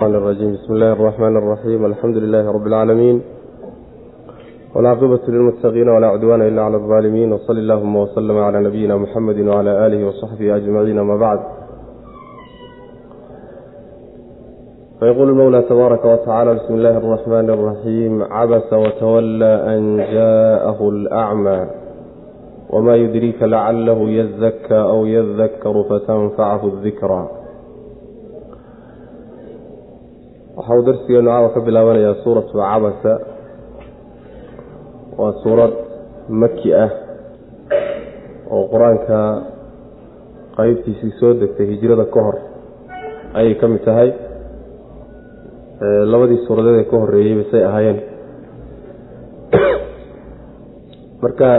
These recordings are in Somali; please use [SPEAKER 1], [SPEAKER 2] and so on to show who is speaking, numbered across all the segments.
[SPEAKER 1] الرجيم بسم الله الرحمن الرحيم الحمد لله رب العالمين والعاقبة للمتقين ولا عدوان إلا على الظالمين وصل اللهم وسلم على نبينا محمد وعلى آله وصحبه أجمعين ما بعد فيقول المولى تبارك وتعالى بسم الله الرحمن الرحيم عبس وتولى أن جاءه الأعمى وما يدريك لعله يزكى أو يذكر فتنفعه الذكرى waxa uu darsigeenu caawa ka bilaabanayaa suuratu cabasa waa suurad maki ah oo qur'aanka qeybtiisii soo degtay hijrada ka hor ayay ka mid tahay. Labadii suuradeed ee ka horreeyey basay ahaayeen. Marka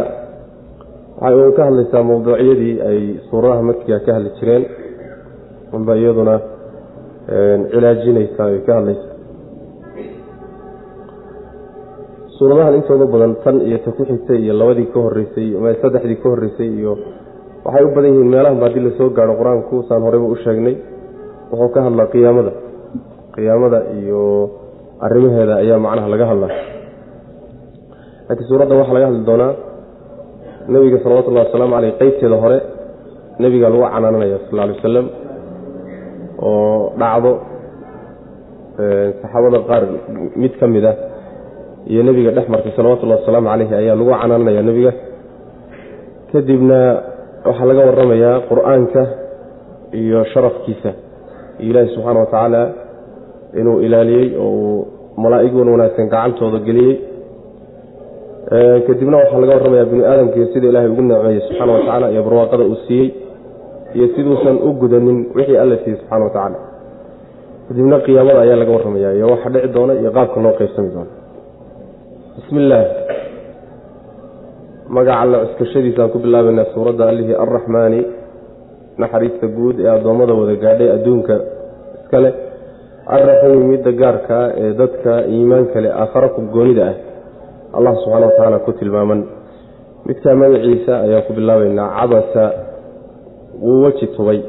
[SPEAKER 1] waxay uun ka hadlaysaa mawduucyadii ay suuradaha makiga ka hadli jireen. Unba iyaduna cilaajinaysaa ay ka hadlaysa. Suuradahan intooda badan tan iyo ta ku xigtay iyo labadii ka horeysay saddexdii ka horreysay iyo waxay u badan yihiin meelahanba haddii la soo gaaro qur'aanku saan horeyba u sheegnay. Wuxuu ka hadlaa qiyaamada. Qiyaamada iyo arrimaheeda ayaa macnaha laga hadlaa. Laakiin suuraddan waxaa laga hadli doonaa nebiga salawatullahi wasalaamu caleyh qeybteeda hore nebiga lagu canaananaya sal alay wasalam oo dhacdo saxaabada qaar mid ka mid ah iyo nebiga dhex martay salawatullahi wasalaamu caleyhi ayaa lagu canaananayaa nebiga. Kadibna waxaa laga waramayaa qur'aanka iyo sharafkiisa. Iyo ilaahi subxaana wa tacaala inuu ilaaliyey oo uu malaa'iguun wanaagsan gacantooda geliyey. Kadibna waxaa laga warramayaa bini aadamkiiyo sida ilaahay ugu nicmeeyey subxaana wa tacaala iyo barwaaqada uu siiyey iyo siduusan u gudanin wixii alla siiyey subxana wa tacaala. Kadibna qiyaamada ayaa laga warramaya iyo waxa dhici doona iyo qaabka loo qeybsami doono bismi illaah magaca alla cuskashadiisaan ku bilaabaynaa suuradda allihii arraxmaani naxariista guud ee addoommada wada gaadhay adduunka. Iska leh arraxiimi midda gaarkaa ee dadka iimaanka leh aakhara ku goonida ah. Allah subxaana wa tacaala ku tilmaaman. Midkaa magaciisa ayaan ku bilaabaynaa cabasa wuu weji tubay.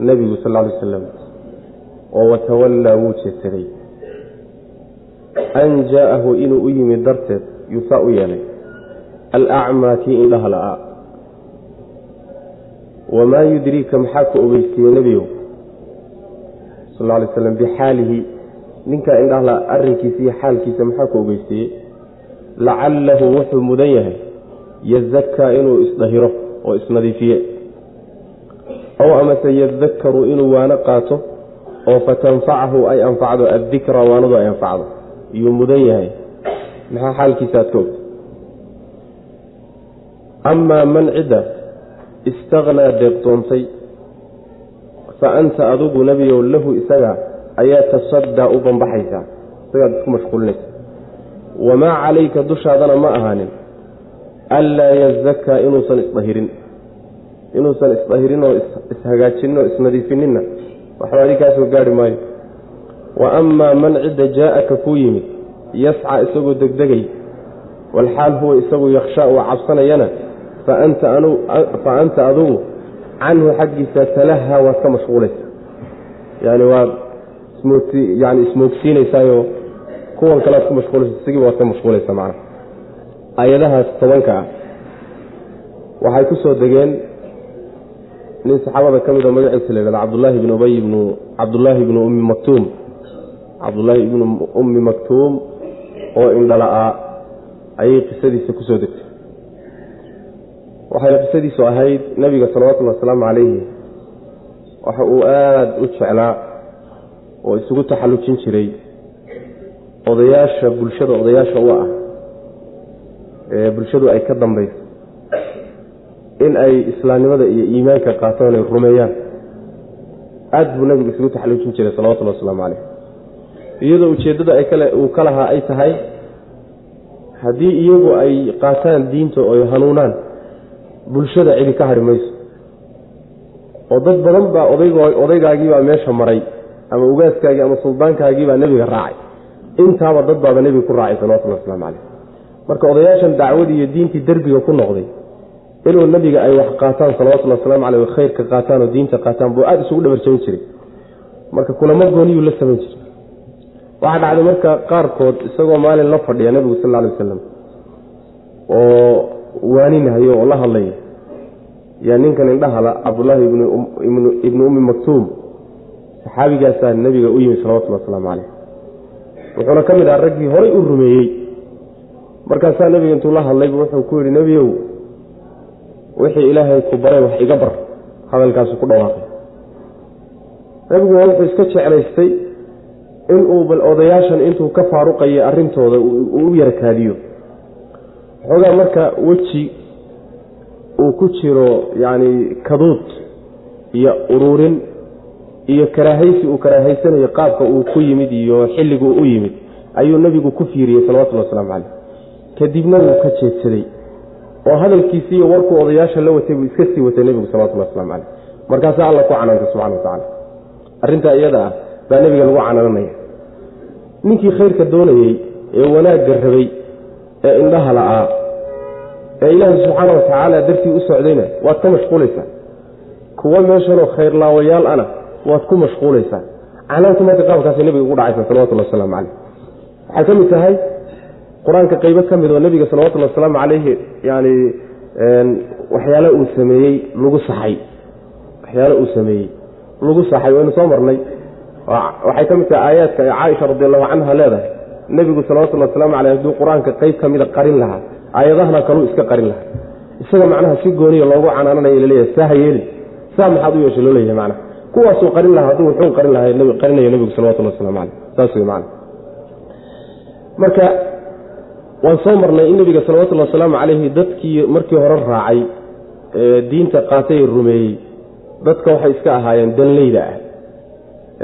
[SPEAKER 1] Nebigu sal lla alay wasalam oo watawallaa wuu jeedsaday an jaa'ahu inuu u yimid darteed yuusaa u yeelay alacmaa kii indhaha la'aa wamaa yudriika maxaa ku ogeysiiyey nebigow sal alay slam bixaalihi. Ninkaa indhaha la arrinkiisa iyo xaalkiisa maxaa ku ogeysiiyey lacallahu wuxuu mudan yahay yazakaa inuu isdahiro oo isnadiifiye. Ow amase yadakaru inuu waano qaato oo fatanfacahu ay anfacdo addikra waanadu ay anfacdo. Iyuu mudan yahay. Maxaa xaalkiisa aad ka ogta? Amaa man cidda istakhnaa deeqtoontay fa anta adigu nebiyow lahu isaga ayaa tasaddaa u banbaxaysaa. Isagaad isku mashquulinaysa wamaa calayka dushaadana ma ahaanin anlaa yazakaa inuusan isdahirin inuusan isdahirin oo ishagaajinin oo isnadiifininna waxba adi kaasoo gaari maayo wa amaa man cidda jaa'aka kuu yimid yascaa isagoo degdegay walxaal huwa isagu yakhshaa uu cabsanayana fa anta adugu canhu xaggiisa talaha waad ka mashquulaysaa yani waad yani ismoogsiinaysaayo kuwan kalead ku mashquulaysa isagiiba waad ka mashquulaysaa macnaha aayadahaas tobanka ah waxay ku soo degeen nin saxaabada ka mid oo magaciisa la yhahda cabdullaahi bn ubay bnu cabdullaahi bnu ummi maktuum. Cabdullaahi ibnu ummi maktuum oo indhala-aa ayay qisadiisa ku soo degtay. Waxayna qisadiisu ahayd nebiga salawatullhi wasalaamu calayhi waxa uu aada u jeclaa oo isugu taxallujin jiray odayaasha bulshada odayaasha u ah bulshadu ay ka dambayso in ay islaamnimada iyo iimaanka qaataan ay rumeeyaan. Aada buu nebigu isugu taxalluujin jiray salawatullhi wasalaamu caleyh iyadoo ujeeddada ay kale uu ka lahaa ay tahay haddii iyagu ay qaataan diinta oy hanuunaan bulshada cidi ka hari mayso. Oo dad badan baa odaygaagiibaa meesha maray ama ugaaskaagii ama suldaankaagiibaa nebiga raacay. Intaaba dad baaba nebiga ku raacay salawatullhi waslamu caleyh marka odayaashan dacwadii iyo diintii derbiga ku noqday inuu nebiga ay wax qaataan salawatullhi waslamu caleyh khayrka qaataan oo diinta qaataan buu aada isugu dhabarjabin jiray. Marka kulamo gooniyuu la samayn jiray. Waxaa dhacday marka qaarkood isagoo maalin la fadhiya nebigu sal alay wasalam oo waaninhayo oo la hadlaya yaa ninkan indhahala cabdullaahi ibnu ummi maktuum. Saxaabigaasaa nebiga u yimi salawatullhi wasalaamu caleyh wuxuuna ka mid aha raggii horay u rumeeyey markaasaa nebiga intuu la hadlaybu wuxuu ku yidhi nebiyow wixii ilaahay ku baray wax iga bar. Hadalkaasu ku dhawaaqay. Nebigu waa wuxuu iska jeclaystay inuu bal odayaashan intuu ka faaruqayay arrintooda uu u yarakaadiyo xoogaa marka weji uu ku jiro yacni kaduud iyo ururin iyo karaahaysi uu karaahaysanayo qaabka uu ku yimid iyo xilligu u yimid ayuu nebigu ku fiiriyey salawatullhi wasalaamu caleyh kadibna wuu ka jeedsaday. Oo hadalkiisii iyo warkuu odayaasha la watay buu iska sii watay nebigu salawatullahi waslamu caleyh markaasaa alla ku canaantay subxana wa tacala arrintaa iyada ah baa nebiga lagu canaananaya. Ninkii khayrka doonayey ee wanaagga rabay ee indhaha la'aa ee ilaahay subxaana wa tacaala dartii u socdayna waad ka mashquulaysaa. Kuwa meeshanoo khayrlaawayaal ana waad ku mashquulaysaa. Canaanta marka qaabkaasay nebiga ugu dhacaysa salawatullahi wasalaamu caleyh waxay ka mid tahay qur'aanka qaybo ka mid oo nebiga salawatullhi wasalaamu caleyhi yani waxyaale uu sameeyey lagu saxay. Waxyaale uu sameeyey lagu saxay waynu soo marnay. Waxay ka mid tahay aayaadka ee caaisha radi allahu canha leedahay. Nebigu salawatullhi wasalaamu caleyh hadduu qur'aanka qayb ka mida qarin lahaa aayadahana kaluu iska qarin lahaa. Isaga macnaha si gooniya loogu canaananayo la leeyahay saa ha yeelin saa maxaad u yeesha loo leeyahay macnaha. Kuwaasuu qarin lahaa hadduu wuxuu qarin lahaa qarinayo nebigu salawatullhi waslamu caleyh saas wey macana marka waan soo marnay in nebiga salawatullhi wasalaamu calayhi dadkii markii hore raacay ee diinta qaatay ee rumeeyey dadka waxay iska ahaayeen danleyda ah.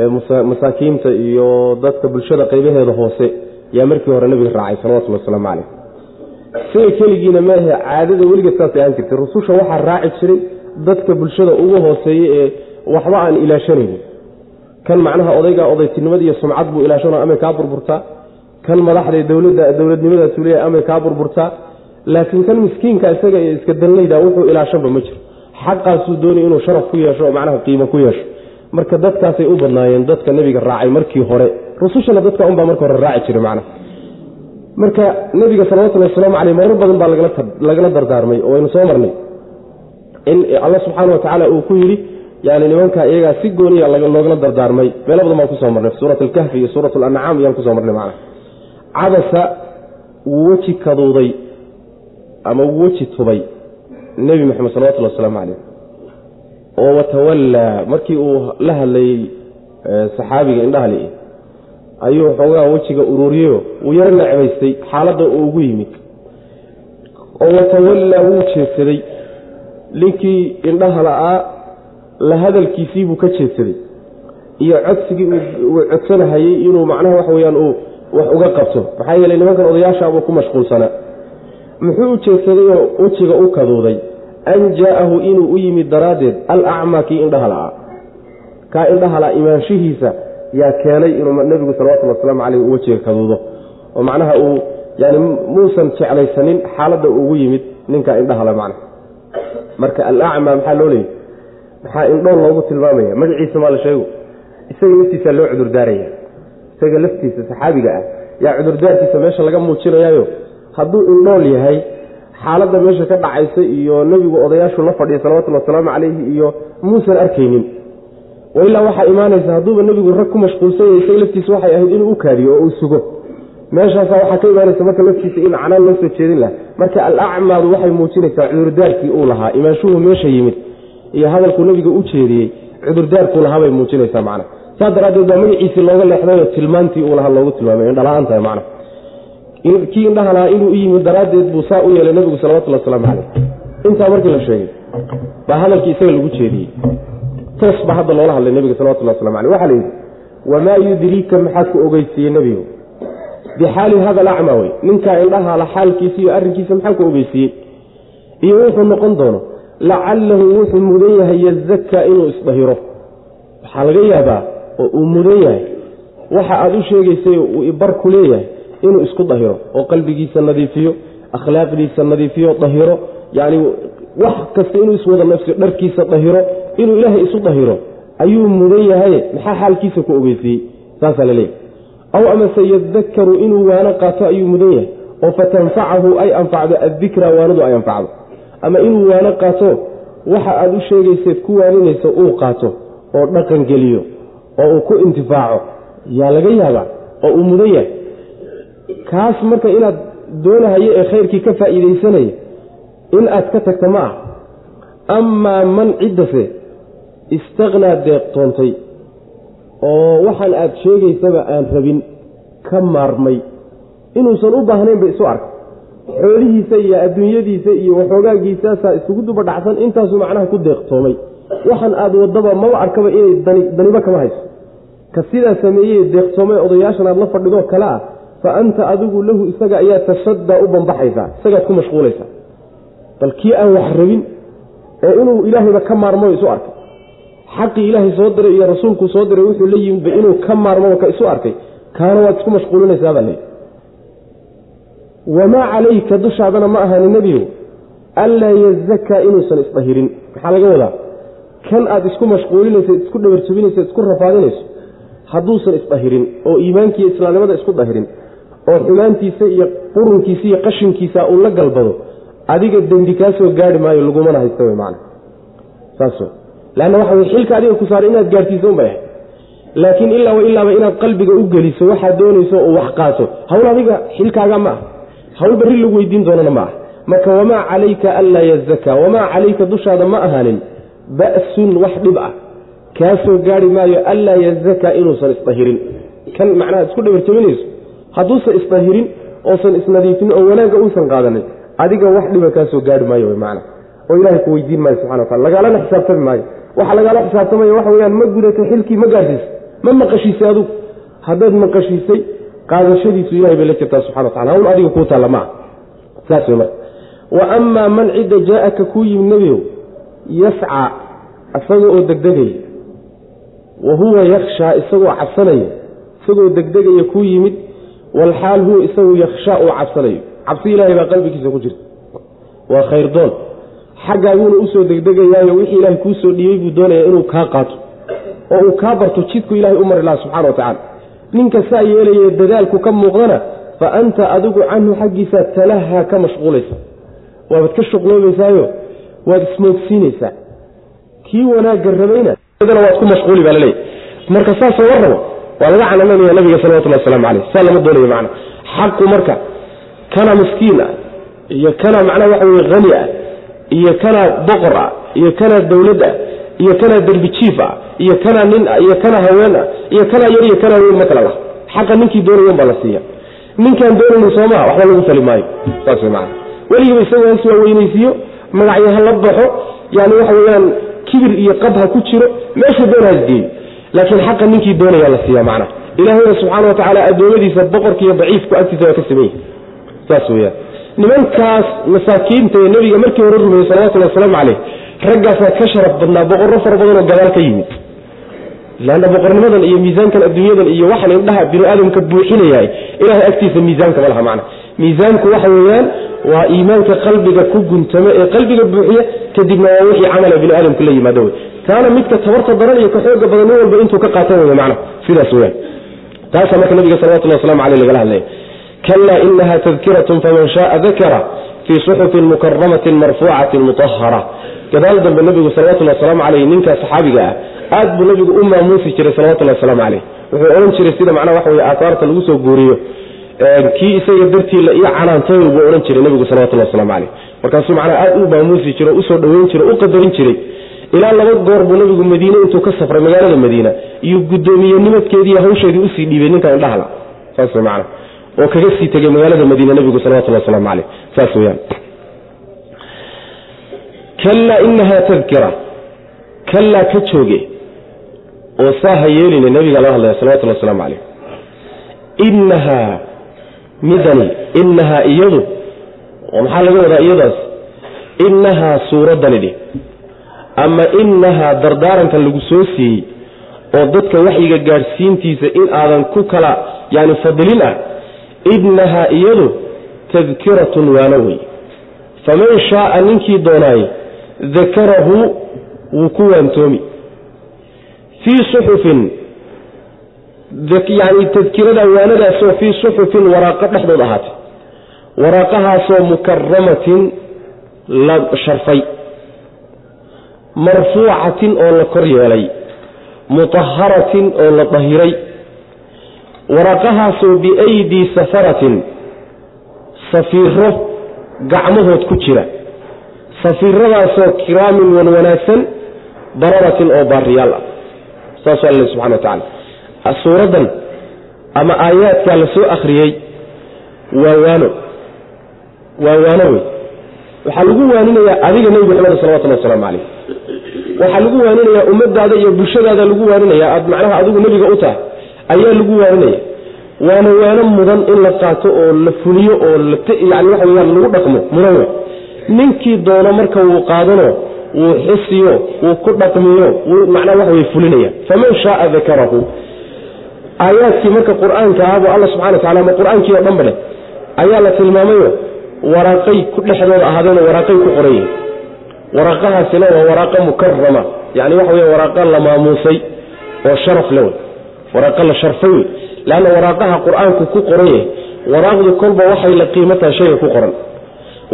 [SPEAKER 1] Ee masaakiinta iyo dadka bulshada qaybaheeda hoose yaa markii hore nebiga raacay salawatullhi wasalaamu caleyh siga keligiina maahe caadada weligeed saasay ahaan jirtay. Rususha waxaa raaci jiray dadka bulshada ugu hooseeya ee waxba aan ilaashanaynin kan macnaha odayga odaytinimada iyo sumcad buu ilaashano amay kaa burburtaa kan madaxda dowladda dowladnimadaasuu leeyahay amay kaa burburtaa laakiin kan miskiinka isaga ee iska danlayda wuxuu ilaashanba ma jiro. Xaqaasuu doonay inuu sharaf ku yeesho macnaha qiimo ku yeesho. Marka dadkaasay u badnaayeen dadka nebiga raacay markii hore. Rusushana dadka unbaa marka hore raaci jiray macnaha. Marka nebiga salawatullhi wasalaamu caleyh marar badan baa lagala dardaarmay oo waynu soo marnay. In alla subxaana wa tacaala uu ku yidhi yani nimanka iyagaa si gooniya loogala dardaarmay. Meelo badan baan ku soo marnay. Suurat alkahfi iyo suurat alancaam ayaan ku soo marnay macnaha cabasa wuu weji kaduuday ama wuu weji tubay nebi moxamed salawatullhi wasalaamu caleyh oo watawallaa markii uu la hadlayey saxaabiga indhahali ayuu xoogaa wejiga ururiyeyo wuu yaro necbaystay xaaladda uu ugu yimid. Oo watawallaa wuu jeedsaday ninkii indhaha la'aa la hadalkiisii buu ka jeedsaday iyo codsigii uu codsanahayey inuu macnaha wax weyaan wax uga qabto. Maxaa yeeley nimankan odayaashaabuu ku mashquulsanaa muxuu u jeedsaday oo wejiga u kaduuday? An jaa'ahu inuu u yimid daraaddeed alacmaa kii indhaha la'aa kaa indhaha la'a imaanshihiisa yaa keenay inuu nebigu salawatullhi wasalaamu caleyh uu wejiga kaduudo. Oo macnaha uu yani muusan jeclaysanin xaaladda ugu yimid ninkaa indhahala macnaha. Marka alacmaa maxaa loo leeyay? Maxaa indhool loogu tilmaamaya? Magaciisa maa la sheego. Isaga laftiisaa loo cudurdaaraya isaga laftiisa saxaabiga ah. Yaa cudurdaarkiisa meesha laga muujinayaayo. Hadduu indhool yahay xaaladda meesha ka dhacaysa iyo nebigu odayaashu la fadhiya salawatullhi wasalaamu calayhi iyo muusan arkaynin. Ilaa waxaa imaanaysa hadduuba nebigu rag ku mashquulsan yahay isaga laftiisa waxay ahayd inuu u kaadiyo oo uu sugo. Meeshaasa waxaa ka imaanaysa marka laftiisa in canaan loo soo jeedin laha marka alacmaadu waxay muujinaysaa cudurdaarkii uu lahaa imaanshuhu meesha yimid. Iyo hadalkuu nebiga u jeediyey cudurdaarkuu lahaabay muujinaysaa macna saas daraaddeed baa magaciisii looga leexdayo tilmaantii uu lahaa loogu tilmaamay. Indhala-aantahay macna. Kii indhaha lahaa inuu u yimid daraaddeed buu saa u yeelay nebigu salawatullhi wasalaamu caleyh intaa markii la sheegay baa hadalkii isaga lagu jeediyey. Toos baa hadda loola hadlay nebiga salawatullah waslamu aleyh waxaa la yidhi wamaa yudriika maxaa ku ogeysiiyey nebigu bixaali hada alacmaa wey ninkaa indhahala xaalkiisa iyo arrinkiisa maxaa ku ogeysiiyey? Iyo wuxuu noqon doono lacalahu wuxuu mudan yahay yazakaa inuu isdahiro waxaa laga yaabaa oo uu mudan yahay waxa aad u sheegaysay uu ibar ku leeyahay inuu isku dahiro oo qalbigiisa nadiifiyo akhlaaqdiisa nadiifiyo dahiro yacni wax kasta inuu iswada nafsiyo dharkiisa dahiro inuu ilaahay isu dahiro ayuu mudan yahaye maxaa xaalkiisa ku ogeysiiyey saasaa la leeyahy aw amase yadakaru inuu waano qaato ayuu mudan yahay oo fatanfacahu ay anfacdo addikra waanadu ay anfacdo. Ama inuu waano qaato waxa aada u sheegayseed ku waaninaysa uu qaato oo dhaqan geliyo oo uu ku intifaaco yaa laga yaabaa oo uu mudan yahay. Kaas marka inaad doonahayo ee khayrkii ka faa'iidaysanaya in aad ka tagta ma ah. Amaa man ciddase istakhnaa deeqtoontay oo waxaan aad sheegaysaba aan rabin ka maarmay. Inuusan u baahnayn bay isu arkay xoolihiisa iyo adduunyadiisa iyo waxoogaagiisaasaa isugu duba dhacsan intaasuu macnaha ku deeqtoomay waxaan aad wadaba maba arkaba inay danibo kama hayso ka sidaa sameeyey deeqtoomay odayaashan aad la fadhidoo kale ah fa anta adigu lahu isaga ayaa tasaddaa u bambaxaysaa isagaad ku mashquulaysaa bal kii aan wax rabin ee inuu ilaahayba ka maarmo isu arkay. Xaqii ilaahay soo diray iyo rasuulkuu soo diray wuxuu la yimidba inuu ka maarmo ka isu arkay. Kaana waad isku mashquulinaysaabaa leey wamaa calayka dushaadana ma ahani nebiyow anlaa yazakaa inuusan isdahirin. Maxaa laga wadaa? Kan aad isku mashquulinaysa isku dhabarjabinaysa isku rafaadinayso hadduusan isdahirin oo iimaankiiyo islaamnimada isku dahirin oo xumaantiisa iyo qurunkiisa iyo qashinkiisa uu la galbado adiga dembi kaa soo maayo lagumana haysta w man saas lanna waxa xilka adiga ku saaray inaad gaarhsiiso unbay ahay laakiin ilaa wa ilaaba inaad qalbiga u geliso waxaad doonayso oo wax qaato. Hawl adiga xilkaaga ma ah hawl barri lagu weydiin doonana ma ah marka wamaa calayka anlaa yazakaa wamaa calayka dushaada ma ahaanin. Ba'sun wax dhib ah kaa soo gaari maayo anlaa yazakaa inuusan isdahirin. Kan macnaha isku dhabarjabinayso hadduusan isdahirin oosan isnadiifin oo wanaagga uusan qaadanin adiga wax dhiba kaa soo gaari maayo man oo ilahay ku weydiin maayo subxana watala lagaalana xisaabtami maayo. Waxa lagaala xisaabtamaya waxa weyaan ma gudatay xilkii ma gaarsiisay ma maqashiisay adugu. Haddaad maqashiisay qaadashadiisu ilahay bay la jirtaa subxana watala hawl adiga kuu taalla maa saas wey marka. Wa amaa man cidda jaa-aka kuu yimid nebigow yascaa isaga oo degdegaya wa huwa yakhshaa isagoo cabsanaya isagoo degdegaya kuu yimid walxaal huwa isagu yakhshaa uu cabsanayo. Cabsi ilaahay baa qalbigiisa ku jirta. Waa khayrdoon. Xaggaaguuna u soo degdegayaayo wixii ilaahay kuu soo dhiibay buu doonaya inuu kaa qaato oo uu kaa barto jidku ilaahay u mari laha subxana wa tacala ninka saa yeelaye dadaalku ka muuqdana fa anta adigu canhu xaggiisa talahaa ka mashquulaysa. Waabaad ka shuqloobaysaayo waad ismoogsiinaysaa kii wanaagga rabayna waad ku mashquuli baa laleeyahy marka saasoo war rabo waa laga canananaya nabiga salawatullah waslamu caleyh saa lama doonayo macna. Xaqu marka kana miskiin ah iyo kana macnaha waxa weye hani ah iyo kana boqor ah iyo kana dowlad ah iyo kana derbi jiif ah iyo kana nin ah iyo kana haween ah iyo kana yar iyo kana weyn ma kala lah xaqa ninkii doonayan baa la siiya. Ninkaan doonaynin soomaa waxba lagu fali maayo. Saas way macana weligiiba isagoo has waaweynaysiiyo magacyo ha la baxo yani waxa weeyaan kibir iyo qab ha ku jiro meeshuu doona hasgeeyo laakiin xaqa ninkii doonaya la siiya macnaha ilaahayna subxaana wa tacaala addoommadiisa boqorkiiyo daciifku agtiisa waa ka sameeyey. Saas weyaan nimankaas masaakiinta ee nebiga markii hore rumeeyey salawatullhi wasalaamu caleyh raggaasaa ka sharaf badnaa boqorro fara badanoo gadaal ka yimid. Leanna boqornimadan iyo miisaankan adduunyadan iyo waxaan indhaha bini aadamka buuxinayahay ilahay agtiisa miisaanka ma laha macna miisaanku waxa weeyaan waa iimaanka qalbiga ku guntamo ee qalbiga buuxiya kadibna waa wixii camala bini aadamku la yimaado wey taana midka tabarta daran iyo ka xooga badan nin walba intuu ka qaatan wey macna sidaas weyaan taasaa marka nabiga salawatullahi waslamu caleyh lagala hadlaya kalaa inaha tadkiratun faman shaaa dakara fii suxufin mukaramatin marfuucatin mutahara gadaal dambe nabigu salawatullhi wasalaamu caleyh ninkaa saxaabiga ah aad buu nabigu u maamuusi jiray salawatullahi wasalaamu caleyh wuxuu odhan jiray sida macnaha waxa weye aahaarta lagu soo guuriyo kii isaga dartii la io canaantay odhan jiray nabigu salawatullahi waslamu caleyh markaasuu macnaha aad u maamuusi jiro u soo dhoweyn jiray u qadarin jiray. Ilaa laba goor buu nabigu madiine intuu ka safray magaalada madiina iyo hawsheedii u sii dhiibay ninkan indhahala saas macana oo kaga sii tegay magaalada madiine nabigu salawatullahi waslamu caleyh saas weyaan kallaa inahaa tadkira kallaa ka jooge. Oo saa ha nabiga lala hadlaya salawatullhi waslamu caleyh midani inahaa iyadu maxaa laga wadaa iyadaas? Inahaa suuraddani dhih ama inahaa dardaarankan lagu soo siiyey oo dadka waxyiga gaadhsiintiisa in aadan ku kala yani fadilin ah inahaa iyadu tadkiratun waano wey faman shaaa ninkii doonaay dakarahu wuu ku waantoomi. Fii suxufin yani tadkirada waanadaasoo fii suxufin waraaqo dhexdood ahaatay. Waraaqahaasoo mukaramatin la sharfay. Marfuucatin oo la kor yeelay. Mutaharatin oo la dahiray. Waraaqahaasoo biaydii safaratin safiiro gacmahood ku jira. Safiiradaasoo kiraamin wan wanaagsan bararatin oo baariyaal ah. Saasuu alla subxana wa tacala suuraddan ama aayaadkaa la soo waa waano. Waa waano wey waxaa lagu waaninayaa adiga nebi maxamed salawatulli wasalaamu calayh waxaa lagu waaninayaa ummadaada iyo bulshadaada lagu waaninaya aad macnaha adigu nebiga u tahay ayaa lagu waaninaya waana waano mudan in la qaato oo la fuliyo oo yani waxa weyaan lagu dhaqmo mudan wey ninkii doono marka wuu qaadano wuu xisiyo wuu ku dhaqmiyo wuu macnaa waxa wey fulinaya. Faman shaaa dakarahu aayaadkii marka qur'aanka ahbu alla subxana wa tacala ama qur'aankii oo dhanba leh. Ayaa la tilmaamayo waraaqay dhexdooda ahaadeen waraaqay ku qoran yihiin waraaqahaasina waa waraaqa mukarama yani waxa wey waraaqa la maamuusay oo sharaf le wey waraaqa la sharfay wey leanna waraaqaha qur'aanku ku qoran yahay waraaqdu kolba waxay la qiimo tahay shayga ku qoran.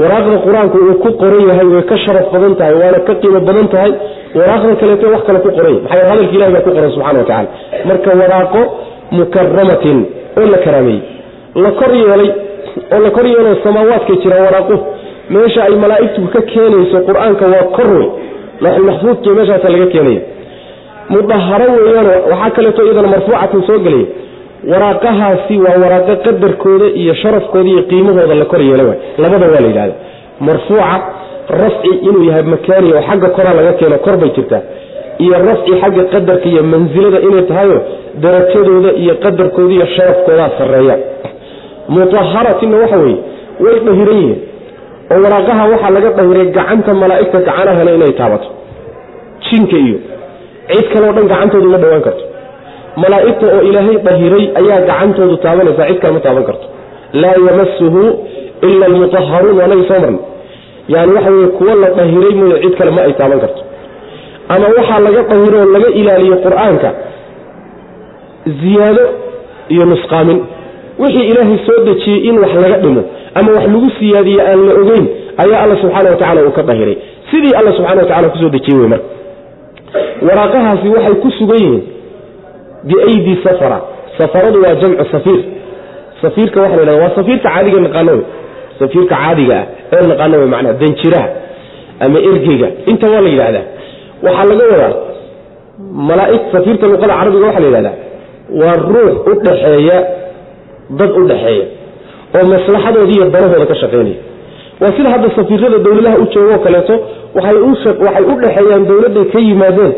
[SPEAKER 1] Waraaqda qur'aanku uu ku qoran yahay way ka sharaf badan tahay waana ka qiimo badan tahay. Waraaqda kaleeto wax kale ku qoran yahy maxaa hadalka ilahi baa ku qoran subxana wa tacala marka waraaqo mukaramatin oo la karaameeyey la kor yeelay oo la kor yeelo samaawaadka jira waraaqu. Meesha ay malaa'igtu ka keenayso qur'aanka waa kor wey looxulmaxfuudki meeshaasa laga keenaya mudaharo weeyaan waxaa kaleeto iyadana marfuucatin soo gelaya waraaqahaasi waa waraaqo qadarkooda iyo sharafkooda iyo qiimahooda la kor yeela waay. Labada waa la yidhahda marfuuca rafci inuu yahay makaani oo xagga koraa laga keeno kor bay jirtaa iyo rafci xagga qadarka iyo mansilada inay tahayo darajadooda iyo qadarkooda iyo sharafkoodaa sarreeya. Mutaharatinna waxa weeye way dhahiran yihiin. Oo waraaqaha waxaa laga dhahiray gacanta malaa'igta gacanahana inay taabato. Jinka iyo cid kaleo dhan gacantoodu ma dhowaan karto. Malaa'igta oo ilaahay dhahiray ayaa gacantoodu taabanaysaa cid kale ma taaban karto. Laa yamasuhu ila almutaharuun waanagi soo marna yani waxa weye kuwo la dhahiray mooye cid kale ma ay taaban karto ama waxaa laga dhahiro oo laga ilaaliyo qur'aanka ziyaado iyo nusqaamin. Wixii ilaahay soo dejiyey in wax laga dhimo ama wax lagu siyaadiye aan la ogeyn ayaa alla subxaana wa tacala uu ka dahiray. Sidii alla subxana wa tacala ku soo dejiyey wey marka. Waraaqahaasi waxay ku sugan yihiin biaydi safara. Safaradu waa jamcu safiir. Safiirka waxa la yhahda waa safiirka caadiga naqaano wey safiirka caadiga ah ee naqaano wey macnaha danjiraha ama ergeyga. Inta waa la yidhahdaa waxaa laga wadaa malaaig safiirka luqada carabiga waxaa la yidhahdaa waa ruux u dhaxeeya dad u dhaxeeya oo maslaxadooda iyo danahooda ka shaqaynaya waa sida hadda safiirada dowladaha u joogo kaleeto waxay u dhexeeyaan dowladday ka yimaadeen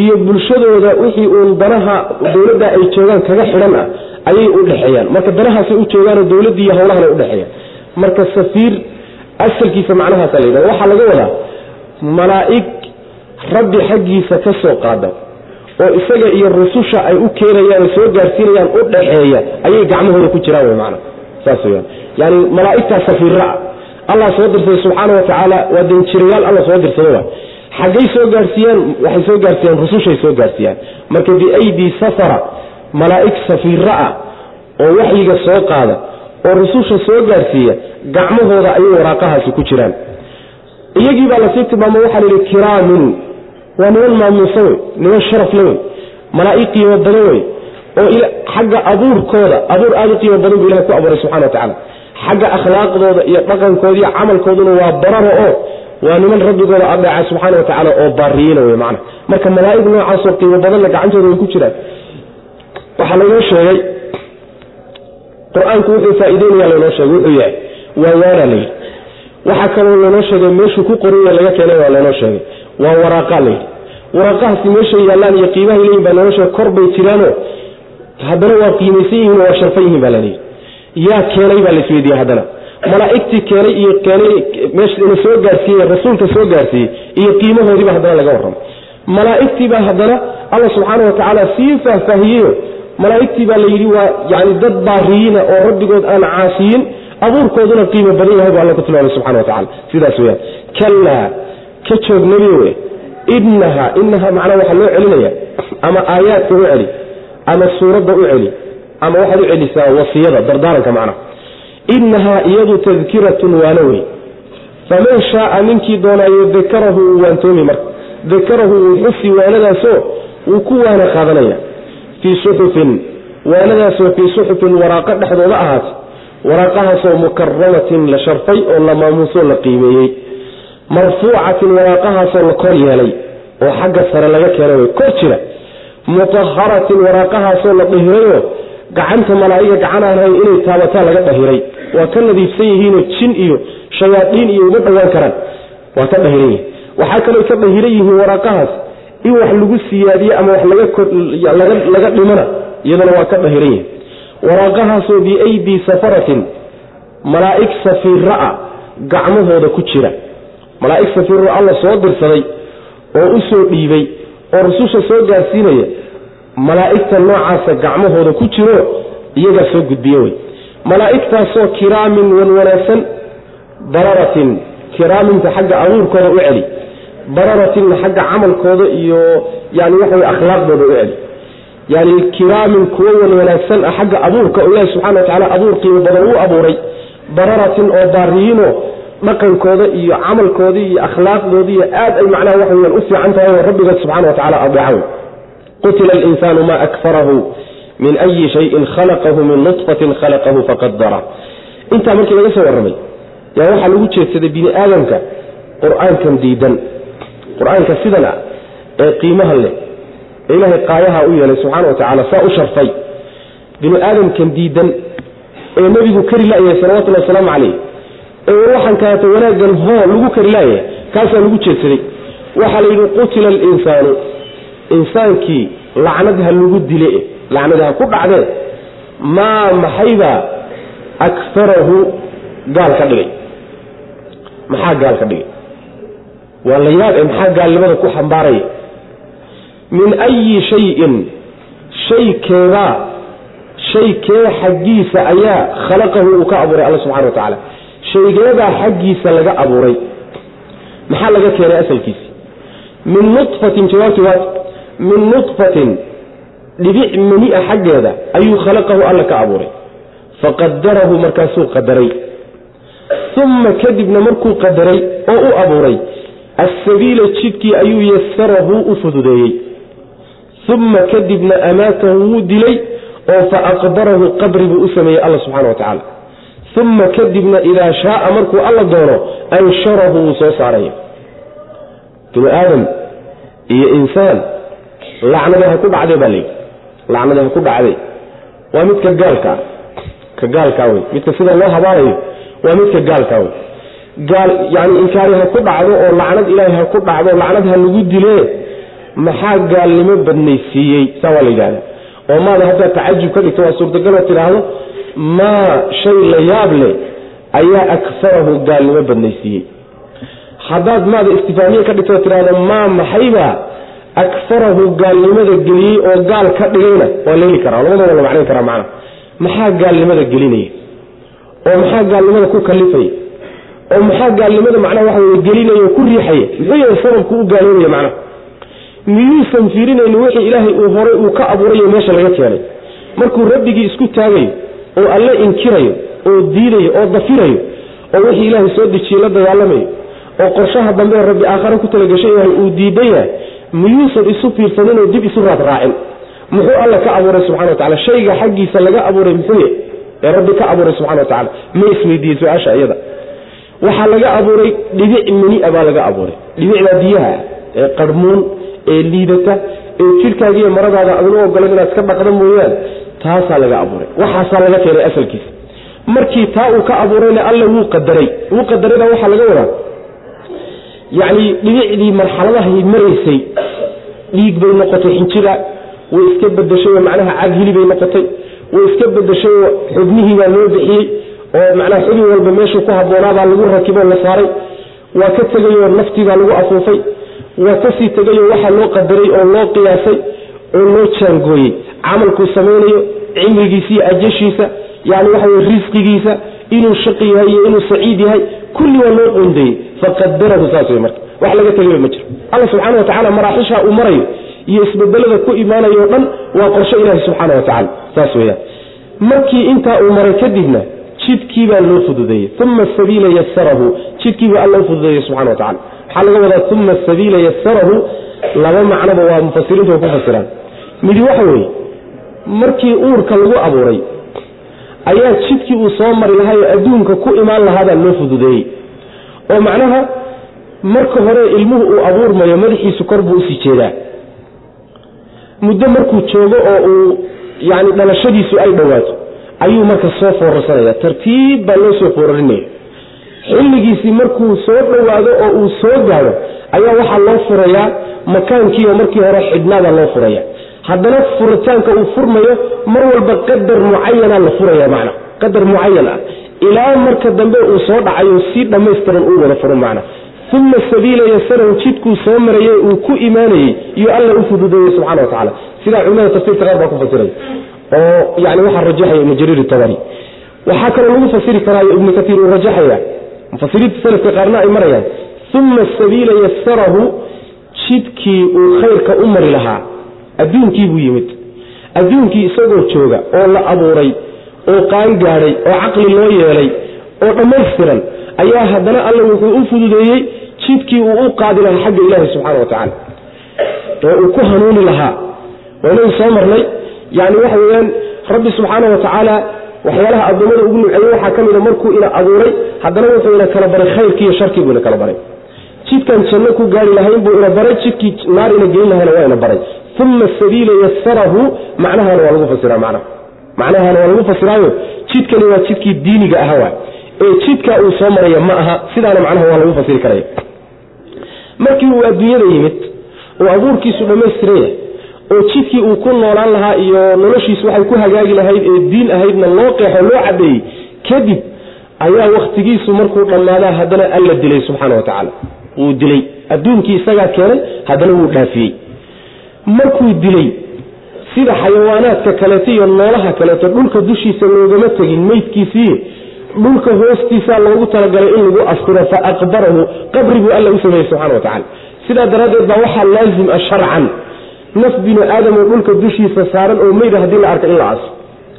[SPEAKER 1] iyo bulshadooda wixii uun danaha dowladda ay joogaan kaga xidhan ah ayay u dhexeeyaan. Marka danahaasay u joogaanoo dowladdii iyo howlahana udhexeeyaan marka safiir asalkiisa macnahaasa la yidhahda waxaa laga wadaa malaa'ig rabbi xaggiisa ka soo qaada oo isaga iyo rususha ay u keenayaan soo gaarsiinayaan u dhaxeeya ayay gacmahooda ku jiraan wy maana saas weyaan yani malaa'igtaa safiirra ah allah soo dirsaday subxaana wa tacaala waa danjirayaal alla soo dirsada wa xaggay soo gaarsiiyaan waxay soo gaarsiiyaan rusushay soo gaarsiiyaan. Marka biaydii safara malaa'ig safiirra ah oo waxyiga soo qaada oo rususha soo gaarsiiya gacmahooda ayay waraaqahaasi ku jiraan. Iyagii baa la sii tilmaamo waxaa la yidhi kiraamun waa niman maamuusa wey niman sharaf le wey malaa'ig qiimo badan wey oo xagga abuurkooda abuur aada u qiimo badan buu ilahay ku abuuray subxana wa tacala xagga akhlaaqdooda iyo dhaqankooda iyo camalkooduna waa bararo oo waa niman rabbigooda adeeca subxaana wa tacaala oo baariyiina wey macana marka malaa'ig noocaasoo qiimo badanna gacantooda way ku jiraan. Waxaa laynoo sheegay qur'aanku wuxuu faa'iideynaya laynoo sheegay wuxuu yahay waa waana layidhi waxaa kaloo laynoo sheegay meeshuu ku qoranya laga keenay waa laynoo sheegay waa waraaqa layidhi waraaqahaasi meeshay yaallaan iyo qiimahay leeyihiin baa sheegay kor bay jiraano haddana waa qiimaysan yihiin waa sharfan yihiin baa layidhi yaa keenay baa laisweydiiyey haddana. Malaa'igtii keenay iyo keenay meeshana soo gaarsiiyey rasuulka soo gaarsiiyey iyo qiimahoodiiba haddana laga warramay malaa'igtii baa haddana alla subxaana wa tacaala sii faahfaahiyeyo. Malaa'igtii baa layidhi waa yani dad baariyiina oo rabbigood aan caasiyin abuurkooduna qiimo badan yahay bu alla ku tilmaamay subxana wa tacala sidaas weyaan ka joog nebiyowe inaha inaha macnaa waxaa loo celinaya. Ama aayaadka u celi ama suuradda u celi ama waxaad u celisaa wasiyada dardaaranka macnaha innahaa iyadu tadkiratun waana wey faman shaaa ninkii doonaayo dakarahu uu waantoomi marka. Dakarahu wuu xusi waanadaasoo wuu ku waana qaadanaya. Fii suxufin waanadaasoo fii suxufin waraaqo dhexdooda ahaatay. Waraaqahaasoo mukaramatin la sharfay oo la maamuusoo la qiimeeyey marfuucatin waraaqahaasoo la kor yeelay oo xagga sare laga keenay way kor jira. Mutaharatin waraaqahaasoo la dhahirayoo gacanta malaa'iga gacan aan hayn inay taabataa laga dhahiray. Waa ka nadiifsan yihiinoo jin iyo shayaadiin iyo uma dhowaan karaan. Waa ka dhahiran yihiin waxaa kaloo ka dhahiran yihiin waraaqahaas in wax lagu siyaadiye ama wax laga dhimana iyadana waa ka dhahiran yihiin waraaqahaasoo biaydii safaratin malaa'ig safiira a gacmahooda ku jira malaa'ig safiiro alla soo dirsaday oo u soo dhiibay oo rususha soo gaarsiinaya malaa'igta noocaasa gacmahooda ku jiro iyagaa soo gudbiye wey malaa'igtaasoo kiraamin wan wanaagsan bararatin kiraaminta xagga abuurkooda u celi. Bararatinna xagga camalkooda iyo yani waxa akhlaaqdooda u celi. Yani kiraamin kuwo wan ah xagga abuurka oo ilaahi subxana wa tacaala abuur badan uu abuuray. Bararatin oo baariyiinoo dhaqankooda iyo camalkooda iyo akhlaaqdooda aad ay macnaha waxa weyaan u fiican tahay oo rabbigood subxana wa tacala adeeca wey qutila alinsaanu ma akfarahu min ayi shayin khalaqahu min nutfatin khalaqahu faqadara intaa markii laga soo warramay yaa waxaa lagu jeedsaday bini aadamka qur'aankan diidan. qur'aanka sidan ah ee qiimaha leh ee ilaahay qaayaha u yeelay subxana wa saa u sharfay. bini aadamkan diidan ee nebigu kari la-yahay salawatullahi wasalaamu calayh waxaan kaleeto wanaaggan hoo lagu kari laayah kaasaa lagu jeedsaday. Waxaa la yidhi qutila alinsaanu. Insaankii lacnad ha lagu dile lacnad ha ku dhacdee maa maxaybaa akfarahu gaal ka dhigay. Maxaa gaal ka dhigay? Waa la yaab ee maxaa gaalnimada ku xambaaraya min ayi shayin shay keebaa shay kee xaggiisa ayaa khalaqahu uu ka abuuray alla subxana wa tacaala shaygeebaa xaggiisa laga abuuray. Maxaa laga keenay asalkiisi min nutfatin jawaabti waat min nutfatin dhibic mani-a xaggeeda ayuu khalaqahu alla ka abuuray. Faqadarahu markaasuu qadaray. Uma kadibna markuu qadaray oo u abuuray assabiila jidkii ayuu yasarahu u fududeeyey. Uma kadibna amaatahu wuu dilay oo fa aqbarahu qabri buu u sameeyey alla subxana wa tacaala uma kadibna idaa shaaa markuu alla doono ansharahu wuu soo saaraya bini aadam iyo insaan lacnada ha ku dhacdee baa layidhi lacnada ha ku dhacday. Waa midka gaalkaa ka gaalkaa wey. Midka sida loo habaarayo waa midka gaalkaa wey. Gaal yani inkaari ha ku dhacdo oo lacnad ilaahay ha ku dhacdo lacnad ha lagu dilee maxaa gaalnimo badnaysiiyey? Saa waa la yidhahda oo maada haddaad tacajub ka dhigto waa suurtagaloo tidhaahdo maa shay la yaab leh ayaa akfarahu gaalnimo badnaysiiyey. Haddaad maada istifaamiye ka dhigto tidhahdo maa maxaybaa akfarahu gaalnimada geliyey oo gaal ka dhigayna. Waa la karaa labadaba la macnayn karaa macnaha. Maxaa gaalnimada gelinaya oo maxaa gaalnimada ku kalifaya oo maxaa gaalnimada macnaha waxa weye gelinaya oo ku riixaya muxuu yahay sababku u gaaloobaya macnaha. Miyuusan fiirinayni wixii ilaahay uu horay uu ka abuurayo meesha laga keenay. Markuu rabbigii isku taagayo oo alle inkirayo oo diidayo oo dafirayo oo wixii ilaahay soo dejiyey la dagaalamayo oo qorshaha dambe rabbi aakhare ku talagashay yahay uu diidan yahay miyuusan isu fiirsanin oo dib isu raad raacin. Muxuu alla ka abuuray subxana wa tacala shayga xaggiisa laga abuuray muxuu ee rabbi ka abuuray subxana wa tacala ma isweydiiyey su'aasha iyada waxaa laga abuuray dhibic minia baa laga abuuray. Dhibicdaa biyaha ee qarmuun ee liidata ee jidhkaagiiyo maradaada adnu ogolan inaad iska dhaqda mooyaan taasaa laga abuuray. Waxaasaa laga keenay asalkiisa markii taa uu ka abuurayna alla wuu qadaray. Wuu qadarayna waxaa laga wadaa. Yacni dhibicdii marxaladahay maraysay dhiig bay noqotay xinjira way iska bedeshayoo macnaha cag hilibay noqotay. Way iska bedeshayoo xubnihii baa loo bixiyey oo macnaha xubin walba meeshuu ku habboonaabaa lagu rakiboo la saaray. Waa ka tegayoo naftiibaa lagu afuufay. Waa ka sii tegayoo waxaa loo qadaray oo loo qiyaasay oo loo jaangooyey camalkuu samaynayo cimrigiisa iyo ajashiisa yani waxa weye risqigiisa inuu shaqi yahay iyo inuu saciid yahay kulli waa loo qoondeeyey. Faqadarahu saas wey marka. Wax laga tegayba ma jiro. Alla subxaana wa tacala maraaxisha uu marayo iyo isbedelada ku imaanaya o dhan waa qorsho ilaahi subxaana wa tacala saas weyaan markii intaa uu maray kadibna jidkii baa loo fududeeyey. Uma sabiila yasarahu jidkiibaa alla u fududeeyey subxana wa tacala waxaa laga wadaa uma sabiila yasarahu laba macnoba waa mufasiriintu way ku fasiraan. Midi waxa weeye markii uurka lagu abuuray ayaa jidkii uu soo mari lahaa oo adduunka ku imaan lahaabaa loo fududeeyey. Oo macnaha marka hore ilmuhu uu abuurmayo madaxiisu kor buu u sii jeedaa. Muddo markuu joogo oo uu yani dhalashadiisu ay dhowaato ayuu marka soo foorarsanaya. Tartiib baa loo soo foorarinaya xilligiisii markuu soo dhowaado oo uu soo gaadho ayaa waxaa loo furayaa makaankiioo markii hore xidhnaada loo furaya haddana furitaanka uu furmayo mar walba qadar mucayana la furaya macna. Qadar mucayan ah ilaa marka dambe uu soo dhacayo si dhammaystiran uu wada furo macna. Uma sabiila yasarahu jidkuu soo marayey uu ku imaanayey iyo alla u fududeeyey subxana wa tacala sidaa culimada tafsiirka qaar baa ku fasiray. Oo yani waxaa rajaxaya ibnu jariir waxaa kaloo lagu fasiri karaayo ibnu katiir uu rajaxaya. Mufasiriinta salafka qaarna ay marayaan. Uma sabiila yasarahu jidkii uu khayrka u mari lahaa adduunkii buu yimid. Adduunkii isagoo jooga oo la abuuray oo qaan gaadhay oo caqli loo yeelay oo dhammaystiran ayaa haddana alla wuxuu u fududeeyey jidkii uu u qaadi lahaa xagga ilaahi subxana wa tacaala. Oo uu ku hanuuni lahaa. Waynagu soo marnay yani waxa weyaan rabbi subxaana wa tacaala waxyaalaha addoommada ugu nuceeyey waxaa ka mida markuu ina abuuray haddana wuxuu ina kala baray khayrkii iyo sharkii buu ina kala baray. Jidkan janno ku gaari lahayn buu ina baray jidkii naar ina geyn lahayna waa ina baray uma sabiila yasarahu macnahana waa lagu fasira macnaha macnahana waa lagu fasiraayo. jidkani waa jidkii diiniga aha waa ee jidka uu soo maraya ma aha sidaana macnaha waa lagu fasiri karaya markii uu adduunyada yimid oo abuurkiisu dhammaystiran yahay oo jidkii uu ku noolaan lahaa iyo noloshiisu waxay ku hagaagi lahayd ee diin ahaydna loo qeexo loo cadeeyey kadib ayaa wakhtigiisu markuu dhammaadaa haddana alla dilay subxaana wa tacaala wuu dilay adduunkii isagaa keenay haddana wuu dhaafiyey markuu dilay sida xayawaanaadka kaleeto iyo noolaha kaleeto dhulka dushiisa loogama tegin meydkiisii dhulka hoostiisaa loogu talagalay in lagu astiro fa aqbarahu qabri buu alla u sameeyey subxana wa tacala sidaa daraaddeed baa waxaa laazim ah sharcan. Naf binu aadam oo dhulka dushiisa saaran oo meyda haddii la arka in la aso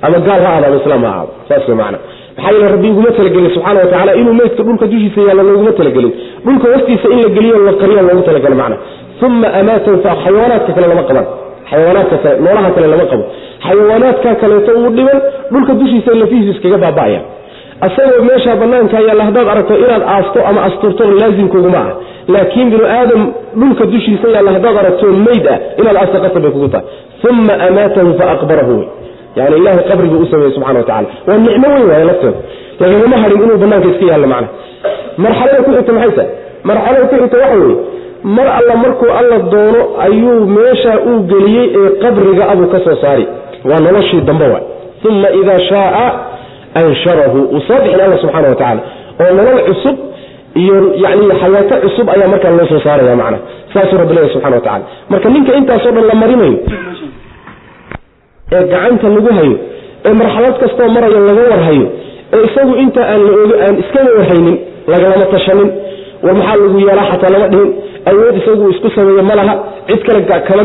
[SPEAKER 1] ama gaal ha ama islaam ha ahaado. Saas wey macana maxaa yeele rabbi iguma talagelin subxana wa tacala inuu meydka dhulka dushiisa yaalla looguma talagelin. Dhulka hoostiisa in la geliyo la qariyo loogu talagalay macna uma amaatahu xayawaanaadka kale lama qaban xayawaanaadka kale noolaha kale lama qabo xayawaanaadka kaleeto uu dhiban dhulka dushiisa lafihiisu iskaga baaba'aya asagoo meeshaa banaanka yaalla haddaad aragto inaad aasto ama asturto laazimkuguma ah laakiin binu aadam dhulka dushiisa yaalla haddaad aragto meyd ah inaad aasto qasab bay kugu tahay uma amaatahu fa aqbarahu wey yani ilahay qabriguu u sameeyey subxana wa tacala waa nicmo weyn waaye lafteeda lagagama hadhin inuu banaanka iska yaallo macna marxalada ku xigta maxay tahay marxalada ku xigta waxa weeye mar alla markuu alla doono ayuu meeshaa uu geliyey ee qabriga ka soo saari. Waa noloshii dambe waay. Uma idaa shaaa ansharahu. Uu soo bixin alla subxana wa tacaala oo nolol cusub iyo yani xayaato cusub ayaa markaa loo soo saaraya macna. Saasuu rabbi leeyahy subxana wa tacala marka ninka intaasoo dhan la marinayo ee gacanta lagu hayo ee marxalad kastoo marayo laga warhayo ee isagu inta aan la og aan iskama warhaynin lagalama tashanin. War maxaa lagu yeelaa xataa lama dhihin awood isagu isku sameeye ma laha. Cid kale kama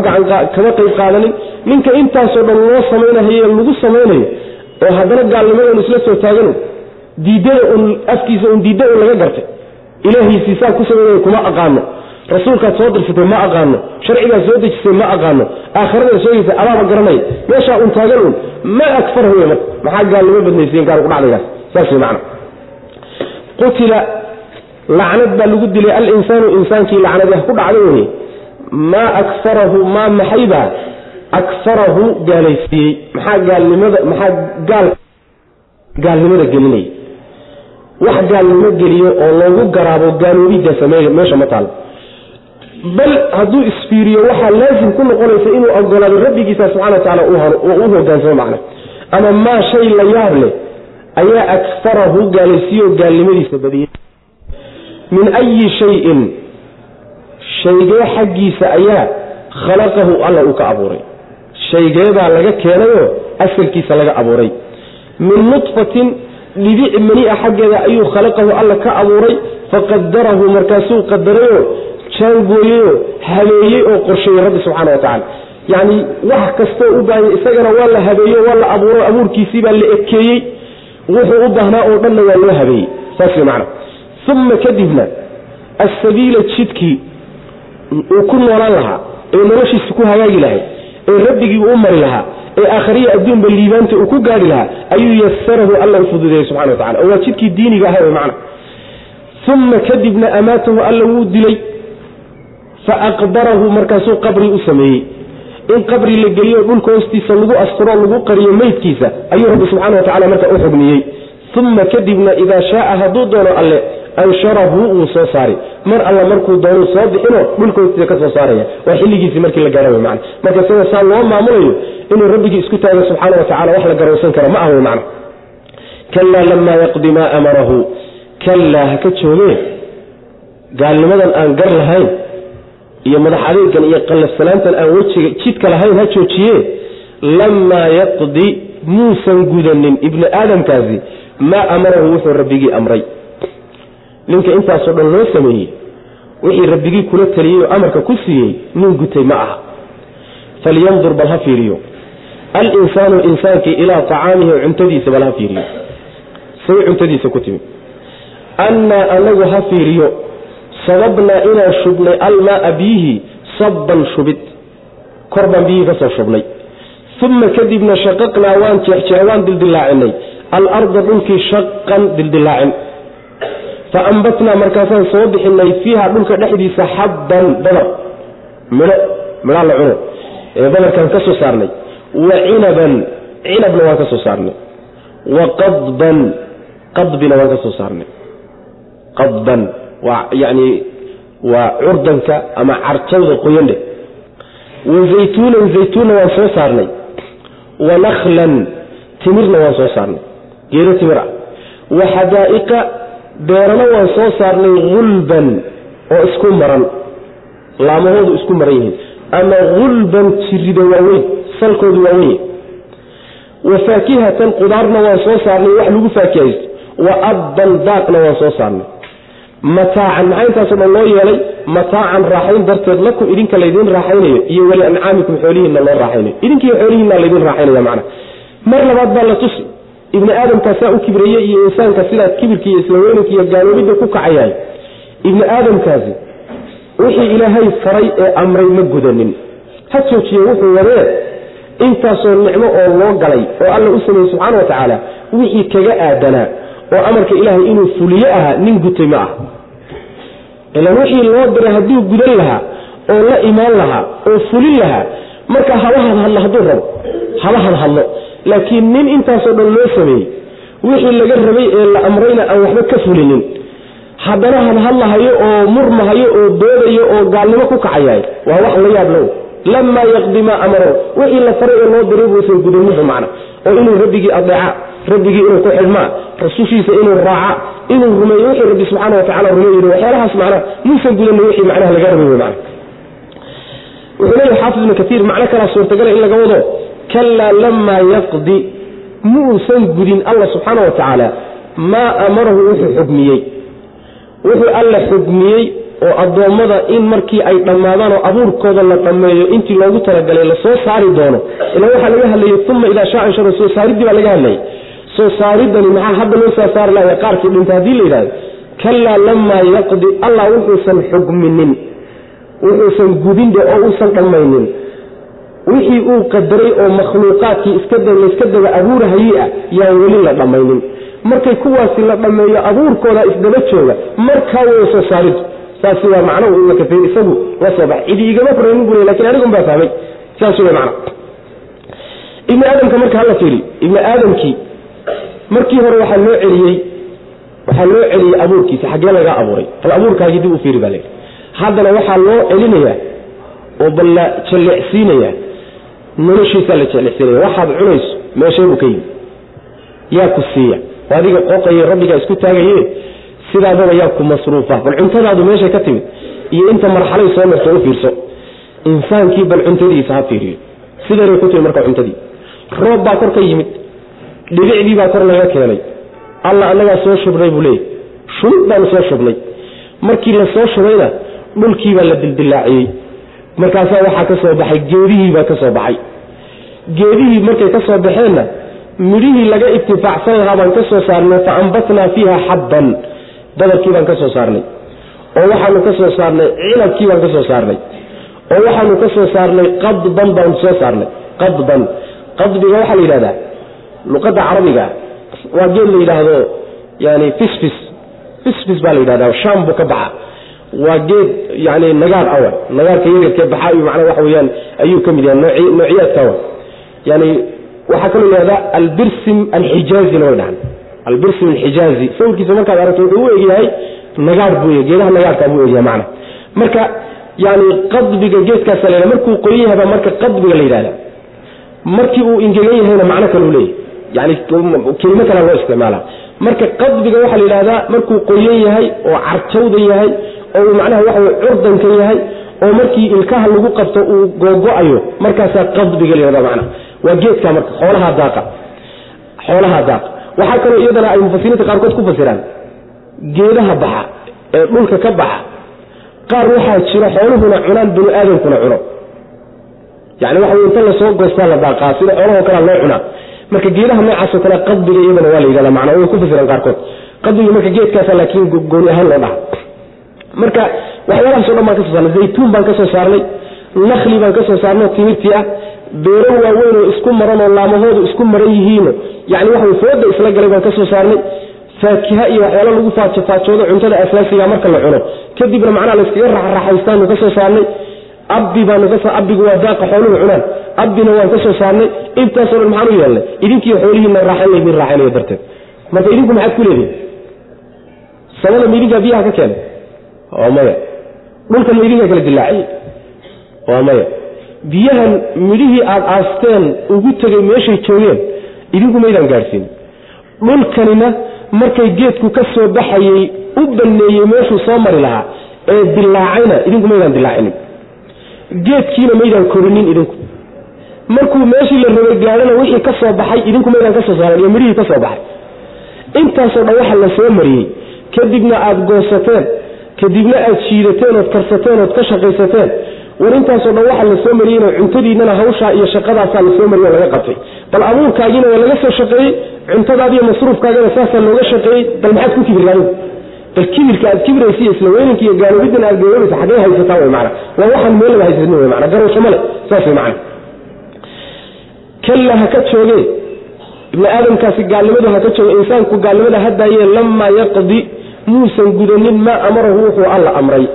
[SPEAKER 1] qayb qaadanin. Ninka intaasoo dhan loo samaynahaye lagu samaynayo oo haddana gaalnimadan isla soo taagano diidada un afkiisa un diidda un laga gartay. Ilaahiisii saa ku sameynaya kuma aqaano. Rasuulkaad soo dirsatay ma aqaano. Sharcigaad soo dejisay ma aqaano. Aakhiradaad sheegaysa adaaba garanaya meeshaa un taagan un ma akfar marka maxaa gaalnimo badnaysiyen gaal kudhacdaygaas saas wey qutila lacnad baa lagu dilay alinsaanu insaankii lacnadi ku dhacday wey maa akfarahu maa maxaybaa akfarahu gaalaysiiyey. Maxaa gaalnimada maxaa gaal gaalnimada gelinaya wax gaalnimo geliyo oo loogu garaabo gaaloobidda sameeya meesha ma taalo bal hadduu isfiiriyo waxaa laazim ku noqonaysa inuu ogolaado rabbigiisa subxana wa tacaala u hogaansamo macna. Ama maa shay la yaab leh ayaa akfarahu gaalaysiiyo gaalnimadiisa badiyey min ayi shayin. Shaygee xaggiisa ayaa khalaqahu alla uu ka abuuray. Shaygeebaa laga keenayoo asalkiisa laga abuuray. Min nutfatin dhibic mani a xaggeeda ayuu khalaqahu alla ka abuuray. Faqadarahu markaasuu qadarayoo jaangooyeyoo habeeyey oo qorsheeyey rabbi subxaana wa tacala yacni wax kastoo u baahanya isagana waa la habeeyo waa la abuuro abuurkiisii baa la ekeeyey. Wuxuu u baahnaa oo dhanna waa loo habeeyey. Saas wey macana uma kadibna asabiila jidkii uu ku noolaan lahaa ee noloshiisa ku hagaagi lahayd ee rabbigii u mari lahaa ee aakhariya adduunba liibaanta uu ku gaadhi lahaa ayuu yasarahu alla u fududeeyey subxana wa tacala oo waa jidkii diiniga aha wey macna. Uma kadibna amaatahu alla wuu dilay fa aqbarahu markaasuu qabri u sameeyey. In qabri la geliyo dhulka hoostiisa lagu asturo lagu qariyo meydkiisa ayuu rabbi subxana wa tacala marka u xugmiyey uma kadibna idaa shaaa hadduu doono alle ansharahu wuu soo saari mar alla markuu doonuu soo bixino dhulka hoostiisa ka soo saaraya. Waa xilligiisii markii la gaara man marka sida saa loo maamulayo inuu rabbigii isku taago subxaana wa tacala wax la garowsan kara ma ah wey macna. Kalaa lamaa yaqdi maa amarahu. Kallaa ha ka joogee gaalnimadan aan gar lahayn iyo madax adeegan iyo qallafsanaantan aan wejiga jidka lahayn ha joojiye lamaa yaqdi muusan gudanin ibni aadamkaasi. Maa amarahu wuxuu rabbigii amray ninka intaasoo dhan loo sameeyey wixii rabbigii kula taliyey oo amarka ku siiyey nin gutay ma aha. Falyandur bal ha fiiriyo. Alinsaanu insaankii ilaa tacaamihi cuntadiisa bal ha fiiriyo. Say cuntadiisa ku timid annaa anagu ha fiiriyo. Sababnaa inaan shubnay almaaa biyihii sabban shubid. Kor baan biyihii ka soo shubnay. Uma kadibna shaqaqnaa waan jeexjeex waan dildillaacinay alarda dhulkii shaqan dildillaacin fa ambatnaa markaasaan soo bixinay fiiha dhulka dhexdiisa xabban badar midho midhaa la cuno ee badarkaan ka soo saarnay wa cinaban cinabna waan ka soo saarnay wa qadban qadbina waan ka soo saarnay qadban waa yani waa curdanka ama carjawda qoyandhe wa zaytuunan zaytuunna waan soo saarnay wa naklan timirna waan soo saarnay geedo timir ah wa xadaa'iqa beerana waan soo saarnay hulban oo isku maran. Laamahoodu isku maran yihiin. Ama hulban jirida waaweyn salkoodu waaweyn wa faakihatan qudaarna waan soo saarnay wax lagu faakihaysto wa abban daaqna waan soo saarnay. Mataacan maxaa dhan loo yeelay mataacan raaxayn darteed lakum idinka laydin raaxaynayo iyo weli ancaamikum xoolihiinna loo raaxaynayo. Idinkiiyo xoolihiinna laydin raaxaynaya macna. Mar labaad baa la tusi ibni aadamkaa saa u kibrayey iyo insaanka sidaa kibirka iyo islaweynanka iyo gaaloobidda ku kacayahay ibni aadamkaasi wixii ilaahay faray ee amray ma gudanin. Ha joojiye wuxuu wadee intaasoo nicmo oo loo galay oo alla u sameeyey subxaana wa tacaala wixii kaga aadanaa oo amarka ilaahay inuu fuliyo ahaa nin gutay ma ah ilan wixii loo diray hadduu gudan lahaa oo la imaan lahaa oo fulin lahaa marka haba hadhadlo hadduu rabo haba hadhadlo laakiin nin intaasoo dhan loo sameeyey wixii laga rabay ee la amrayna aan waxba ka fulinin. Haddana hadhadlahayo oo murmahayo oo doodayo oo gaalnimo ku kacayahay waa wax la yaab low lamaa yaqdi maa amaro wixii la faray ee loo diray buusan gudaninba macna? Oo inuu rabbigii adeeca rabbigii inuu ku xidhmaa rasushiisa inuu raaca inuu rumeeyo wixii rabbi subxaana wa tacala rumeeyi waxyaalahaas macnaha muusan gudanin wixii macnaha laga rabay mana wuxuu leeyahy xaafid ibnu kaiir macno kalaa suurtagala in laga wado kalaa lamaa yaqdi muusan gudin alla subxaana wa maa amarahu wuxuu xugmiyey wuxuu alla xugmiyey oo addoommada in markii ay dhammaadaan oo abuurkooda la dhammeeyo intii loogu talagalay la soo saari doono ila waxaa laga hadlayay uma idaa shaa anshara soo saariddii baa laga hadlayay soo saaridani maxaa hadda loo soo saari lahaya qaarkii dhinta haddii la yidhahdo kalaa lamaa yaqdi allah wuxuusan xugminin wuxuusan gudindhe oo uusan dhammaynin wixii uu qadaray oo makhluuqaadkii iska daba abuurahayey ah yaan weli la dhammaynin. Markay kuwaasi la dhammeeyo abuurkooda isdaba jooga markaa way soo saarid. Saasi waa macnahu ibnu kaiir isagu la soo baxay. Cidi igama koraynin buu laakiin anigun fahmay saas wey macna ibni aadamka marka hala fiiri. Ibni aadamkii markii hore waxaa loo celiyey waxaa loo celiyey abuurkiisa xaggee laga abuuray. Bal abuurkaagii dib u fiiri baa leehi haddana waxaa loo celinayaa oo bal la jallecsiinayaa noloshiisaa la jeclaysiinaya waxaad cunayso meesheebuu ka yimi yaa ku siiya. Adiga qoqaye rabbigaa isku taagaye. Sidaadaba yaa ku masruufa bal cuntadaadu meeshay ka timid. Iyo inta marxalay soo marto u insaankii bal cuntadiisa ha fiiriyo. Sidanay ku timid marka cuntadii. Roob baa kor ka yimid. Dhibicdii baa kor laga keenay. Alla annagaa soo shubnay buu leeyay shubid baanu soo shubnay. Markii la soo shubayna dhulkiibaa la dildilaaciyey markaasaa waxaa ka soo baxay geedihiibaa ka soo baxay. Geedihii markay ka baxeenna midhihii laga ibtifaacsan lahaa baan ka soo saarnay fa ambatnaa fiiha xabban badarkii baan ka soo saarnay. Oo waxaanu ka saarnay cinabkii baan ka saarnay. Oo waxaanu ka saarnay qadban baanu soo saarnay qadban. Qadbiga waxaa la yidhahdaa luqadda carabiga waa geed la yidhaahdo yani fisfis. Fisfis baa la yidhahda sham buu ka baxa waa geed yani nagaar awa. Nagaarka yaryarkee baxa iyo macnaa waxa weyaan ayuu ka mid yahay noociyaadka awa. Yani waxaa kaloo yidhahdaa albirsim alxijaazina way dhahan albirsim alxijaazi sawirkiisa markaad aragto wuxuu u egyahay nagaar buu geedaha nagaarka buu egyahay macna marka yani qadbiga geedkaasa la yhahda markuu qoyan yahay baa marka qadbiga la yidhahda markii uu ingegan yahayna macno kale u leeyahy yani kelimo kale loo isticmaala marka qadbiga waxaa la yidhahdaa markuu qoyan yahay oo carjawda yahay oo uu macnaha waxa wey curdanka yahay oo markii ilkaha lagu qabto uu googo-ayo markaasaa qadbiga la yhahda macna waa geedka marka xoolaha daaqa. Xoolaha daaqa. Waxaa kaloo iyadana ay mufasiriinta qaarkood ku fasiraan. Geedaha baxa ee dhulka ka baxa qaar waxaa jira xooluhuna cunaan binu aadamkuna cuno yani waxa wey inta la soo goostaa la daaqaa sida xoolahoo kalea loo cunaa. Marka geedaha noocaasoo kale qadbiga iyadana waa la yidhahda macnaa way ku fasiraan qaarkood. Qadbiga marka geedkaasa laakiin gooni ahaan loo dhaha marka waxyaalahaasoo dhan baan ka soo saarnay. Zaytuun baan ka saarnay nakli baan ka saarnay oo timirtii ah. Beero waaweyn oo isku maran oo laamahoodu isku maran yihiino yani waxa fooda isla galay baan ka saarnay. Faakiha iyo waxyaalo lagu faajofaajoodo cuntada asaasiga marka la cuno. Kadibna macnaha layskaga raxraxaystaanu ka saarnay. Abbi baanu ka abbigu waa daaqa xooluhu cunaan. Abbina waan ka saarnay. Intaasoo dhan maxaan yeelnay? Idinkiiyo xoolihiina raaxayn laydin raaxaynaya darteed. Marka idinku maxaad ku leedihin samada ma idinkaa biyaha ka keenay waa maya. Dhulkan idinkaa kala dilaaciyey waa maya. Biyahan midhihii aada aasteen ugu tegay meeshay joogeen idinku maydaan gaadhsiin dhulkanina markay geedku ka soo baxayey u banneeyey meeshuu soo mari lahaa ee dilaacayna idinku maydaan dilaacinin geedkiina maydaan korinin idinku. Markuu meeshii la rabay gaadhana wixii ka soo baxay idinku maydaan ka soo saaran iyo midhihii ka soo baxay. Intaasoo dhan waxa la soo mariyey. Kadibna aada goosateen kadibna aad shiidateen ood karsateen ood ka shaqaysateen. War intaasoo dhan waxa la soo mariyeyna cuntadiinana hawshaa iyo shaqadaasaa la soo mariye oo laga qabtay. Bal abuurkaagiina waa laga soo shaqeeyey cuntadaadiiyo masruufkaagana saasaa looga shaqeeyey bal maxaad ku kibirlaayo bal kibirka aad kibraysa iyo isla weyninka iyo gaaloobiddan aad gaaloobeysa xaggee haysataa wey macana waa waxaan meelaba haysanin wey macana garowsho male saas wey macana kalla ha ka jooge ibni aadamkaasi gaalnimadu ha ka jooge insaanku gaalnimada hadaaye lamaa yaqdi muusan gudanin maa amarahu wuxuu alla amray.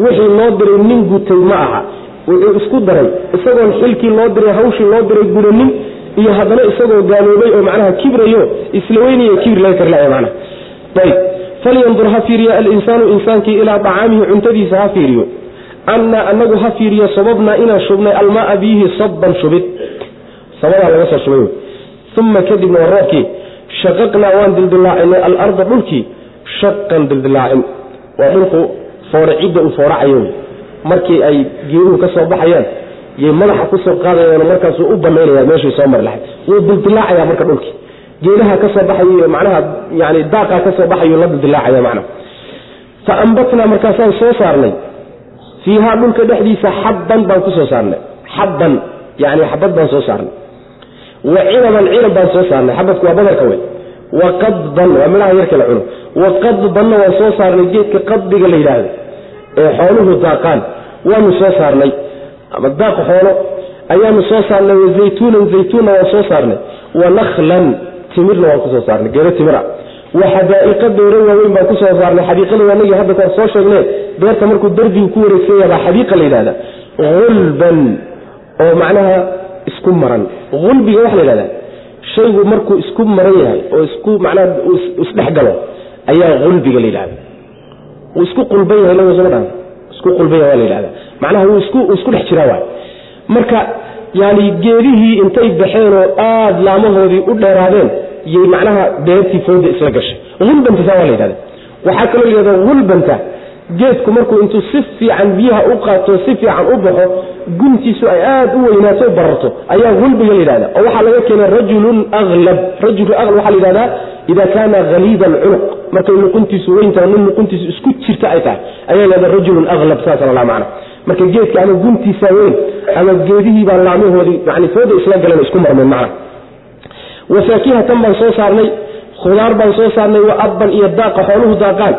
[SPEAKER 1] Wixii loo diray nin gutay ma aha. Wuxuu isku daray. Isagoon xilkii loo diray hawshii loo diray gudanin iyo haddana isagoo gaaloobay oo macnaha kibrayo isla weyniyo kibir laga karlaya macnaha. Ayb falyandur ha fiiriyo alinsaanu insaankii ilaa dacaamihi cuntadiisa ha fiiriyo. Annaa anagu ha fiiriyo sababnaa inaan shubnay almaaa biyihi sabban shubid. Sabadaa laga soo shubay. Uma kadibna waa roobkii shaqaqnaa waan dildilaacinay alarda dhulkii shaqan dildilaacin waa dhulku foorcidda uu fooracayo markii ay geeduhu ka soo baxayaan yay madaxa ku soo qaadayaan markaasuu u banaynaya meeshii soo mari lahayd wuu dildilaacaya marka dhulkii. Geedaha ka soo baxayo macnaha yani daaqaa ka soo baxayo la dildilaacaya macnaha. Fa ambatnaa markaasaan soo saarnay. Fiihaa dhulka dhexdiisa xabban baan ku saarnay. Xabban yani xabad baan soo saarnay. Wa cinaban cinab baan soo saarnay. Xabadku waa badarka wey wa qadban waa midhaha yarka la cuno wa qadbanna waan soo saarnay geedka qadbiga la yidhaahdo ee xooluhu daaqaan. Waanu soo saarnay. Ama daaq xoolo ayaanu soo saarnay wa zaytuunan zaytuunna waan soo saarnay. Wa naklan timirna waan ku soo saarnay geero timira wa xadaa'iqa beero waaweyn baan ku soo saarnay xadiiqada waanagii hadda kaan soo sheegne beerta markuu darbigu ku wareegsanya baa xadiiqa la yidhahda hulban oo macnaha isku maran. Hulbiga waxa la yidhahda shaygu markuu isku maran yahay oo isku macnaha isdhex galo ayaa hulbiga la yidhahda wuu isku lagusama dhan isku qulban yahay waa la yidhahda macnaha wuu isku dhex jiraa waay. Marka yani geedihii intay baxeen oo aada laamahoodii u dheeraadeen yay macnaha beertii fooda isla gashay. Hulbanta saa waa la yidhahda waxaa kaloo yidhahda hulbanta geedku markuu intuu si fiican biyaha u qaato si fiican u baxo guntiisu ay aada u weynaato o bararto ayaa hulbiga la yidhahda oo waxaa laga keenay rajulun aklab rajulu aklab waxaa la yidhahdaa ida kaana haliida alcunuq markay luquntiisu weyntaha nin luquntiisu isku jirta ay tahay. Ayaa lahada rajulun aklab saasa la macna. Marka geedka ama guntiisa weyn ama geedihiibaa laamahoodii yani fooda isla galeen isku marmeen macna. Wafaakihatan baan soo saarnay khudaar baan soo saarnay wa abban iyo daaqa xooluhu daaqaan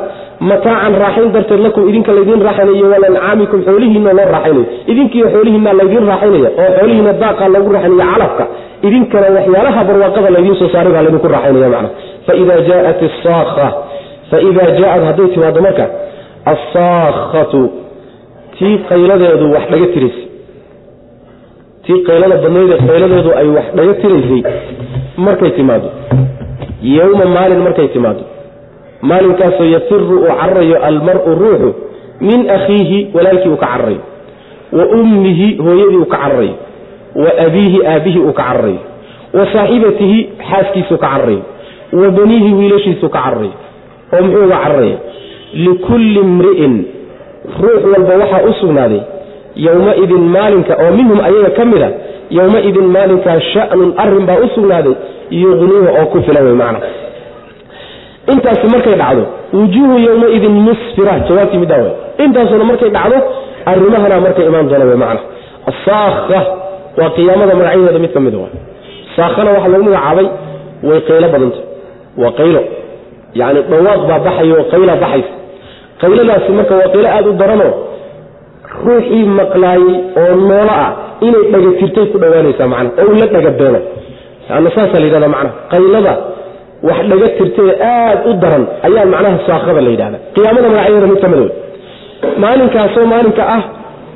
[SPEAKER 1] mataacan raaxayn darteed lakum idinka laydiin raaxaynayo walancaamikum xoolihiina loo raaxaynayo idinkiiyo xoolihiina laydiin raaxaynaya oo xoolihiina daaqa loogu raaxaynaya calafka idinkana waxyaalaha barwaaqada laydiin soo saaray baa laydinku raaxaynaya macna faida jaat asaakha faida jaaad hadday timaado marka asaakhatu tii qayladeedu wax dhaga tiraysay tii qaylada badnayd ee qayladeedu ay wax dhaga tiraysay markay timaado. Yowma maalin markay timaado maalinkaasoo yafiru uu cararayo almaru ruuxu min akhiihi walaalkii uu ka cararayo wa ummihi hooyadii uu ka cararayo wa abiihi aabihii uu ka cararayo wa saaxibatihi xaaskiisuu ka cararayo wa baniihi wiilashiisuu ka cararayo oo muxuu uga cararaya likulli imri'in ruux walba waxaa u sugnaaday yowmaidin maalinka oo minhum ayaga ka mid a yowmaidin maalinkaa sha'nun arrin baa u sugnaaday yuqniihu oo ku filan wey macna intaasi markay dhacdo wujuuhu yowmaidin musfira jawaabtii middaa wey intaasuna markay dhacdo arrimahana markay imaan doona wey macna. Asaakha waa qiyaamada magacyadeeda mid ka mida wa saakhana waxaa lagu magacaabay way qaylo badanta. Waa qaylo. Yacni dhawaaq baa baxayo oo qayla baxaysa. Qayladaasi marka waa qaylo aada u daranoo ruuxii maqlaayey oo noolo ah inay dhagatirtay ku dhowaanaysaa macna oo uu la dhagabeelo ana saasaa la yidhahda macnaha qaylada wax dhaga tirtae aada u daran ayaa macnaha saakhada la yidhahda. Qiyaamada magacyadeeda mid ka mid wey maalinkaasoo maalinka ah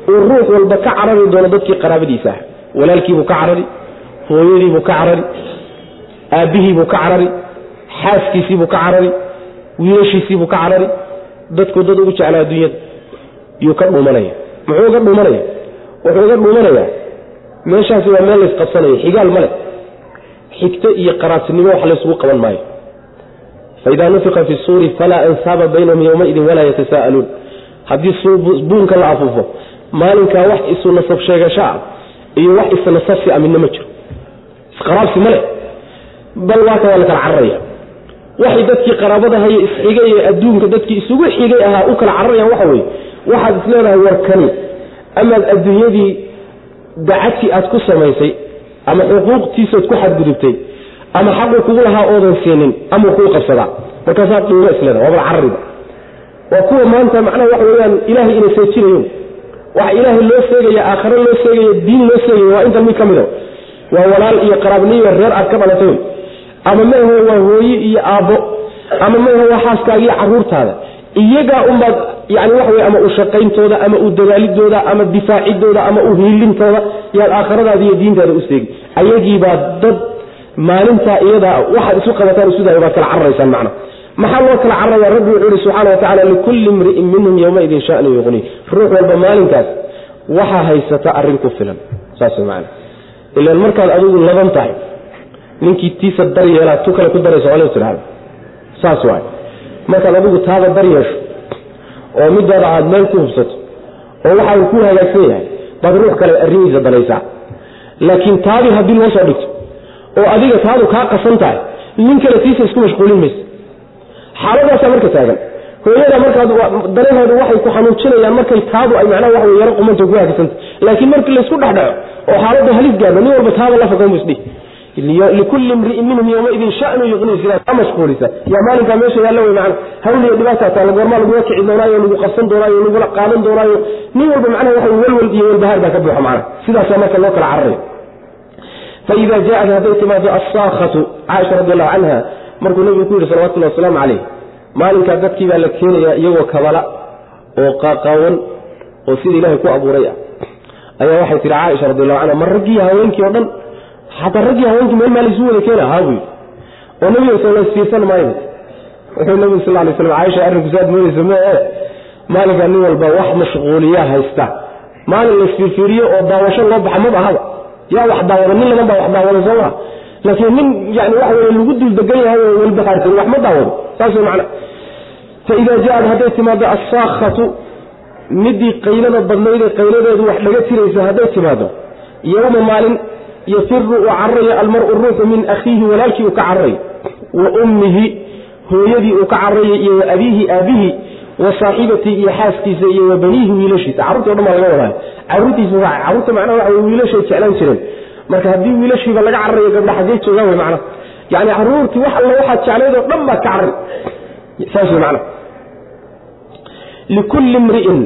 [SPEAKER 1] uu ruux walba ka carari doono dadkii qaraabadiisa. Ah walaalkiibuu ka carari hooyadiibuu ka carari aabbihiibuu ka carari xaaskiisiibuu ka carari wiilashiisiibuu ka carari. Dadku dad ugu jeclaa adduunyada yuu ka dhuumanaya. Muxuu uga dhuumanaya? Wuxuu uga dhuumanayaa. Meeshaasi waa meel laysqabsanayo xigaal male xigto iyo qaraabtinimo wax laysugu qaban maayo. Faidaa nufika fi suuri falaa ansaaba baynahum yowmaidin walaa yatasaa'aluun haddii buunka la afuufo maalinkaa wax isu nasab sheegasho ah iyo wax isnasabsi a midna ma jiro. Isqaraabsi male bal waaka waa la kala cararaya. Waxay dadkii qaraabadahayo isxigay ee adduunka dadkii isugu xigay ahaa u kala cararayaan waxa weye waxaad is leedahay warkani. Amaad adduunyadii dacadkii aad ku samaysay ama xuquuqtiisaad ku xadgudubtay. Ama xaqu kugu lahaa oodan siinin ama kuu qabsadaa markaasaad dhuumo isleeda waabal carariba waa kuwa maanta macnaha waxa weyaan ilaahay ina seejinayo waxa ilaahay loo sheegaya aakhare loo sheegaya diin loo sheegaya waa intan mid ka mida waa walaal iyo qaraabniyo reer aad ka dhalatay ama maahe waa hooye iyo aabbo. Ama maahe waa xaaskaagiiyo caruurtaada. Iyagaa unbaad yani waxa wey ama u shaqayntooda ama u dadaalidooda ama difaacidooda ama u hiilintooda yaad aakhiradaada iyo diintaada u seegi. Ayagiibaa dad maalintaa iyadaa waxaad isu qabataan isudaaya baad kala cararaysaan macna. Maxaa loo kala cararaya rabbi wuxuu ihi subxaana wa tacala likulli imri'in minhum yowmaidin shanu yuqnii ruux walba maalinkaas waxaa haysata arrin ku filan. Saas man ilan markaad adigu laban tahay ninkii tiisa dar yeelaa tu kale ku daraysa waa tidhahda saas waay. Markaad adigu taada dar yeesho oo midaada aad meel ku hubsato oo waxaa ku hagaagsan yahay baad ruux kale arrimihiisa danaysaa laakiin taadii haddii loo dhigto oo adiga taadu kaa qasan tahay nin kale tiisa isku mashquulin maysa. Xaaladaasaa marka taagan. Hooyada markaad darahoodu waxay ku xanuujinayaan markay taadu ay macnaha waxa yaro qumanta ku hagagsanta laakiin markii laysku dhexdhaco oo xaaladda halis gaadho nin walba taada la fogan likulli imri'in minhum yowmaidin shanu mashquulisa. Yaa maalinkaa meesha yaalla wey macna hawliya dhibaataa taala goormaa lagula kici doonaayo lagu qabsan doonaayo lagula qaadan doonaayo nin walba macnaha waxa walwal iyo walbahaar baa ka buuxa macna sidaasaa marka loo kala cararayo. Faida jaaat hadday timaado asaakhatu caaisha radi allahu canha markuu nabigu ku yidhi salawatullahi wasalaamu calayh maalinkaa dadkii baa la keenayaa iyagoo kabala oo qaaqaawan oo sida ilaahay ku abuuray ah ayaa waxay tihi caaisha radi allahu canha ma raggii haweenkii o dhan xataa raggii haweenkii meel maa laysu wada keena haa buu oo nabiga sal isfiirsan maayo. Wuxuu nabigu sal lay slam caaisha arrinku saad moodaysa ma ee maalinkaa nin walba wax mashquuliyaa haysta. Maalin la isfiirfiiriyo oo daawasho loo baxa maba ahaba yaa wax daawada nin laban baa wax daawada soo maa laakiin nin yani waxa wey lagu dul degan yahay oo walbahaarsan wax ma daawado. Saas macna. Faida jaaad hadday timaado assaakhatu midii qaylada badnaydee qayladeedu wax dhaga tiraysa hadday timaado yowma maalin yafiru uu cararayo almaru ruuxu min akhiihi walaalkii uu ka cararayo wa ummihi
[SPEAKER 2] hooyadii uu ka cararayay iyo wa abiihi aabihii wa saaxibatii iyo xaaskiisa iyo wa baniihi wiilashiisa. Carruurtii o dhan baa laga wadaa. Carruurtiisa waa carruurta macnaha waxa wiilashay jeclaan jireen. Marka haddii wiilashiiba laga cararayo gabdha xaggee joogaan wey macnaha yani carruurtii wax alla waxaad jeclayd oo dhan baad ka carari saas wey macnaha likulli mri'in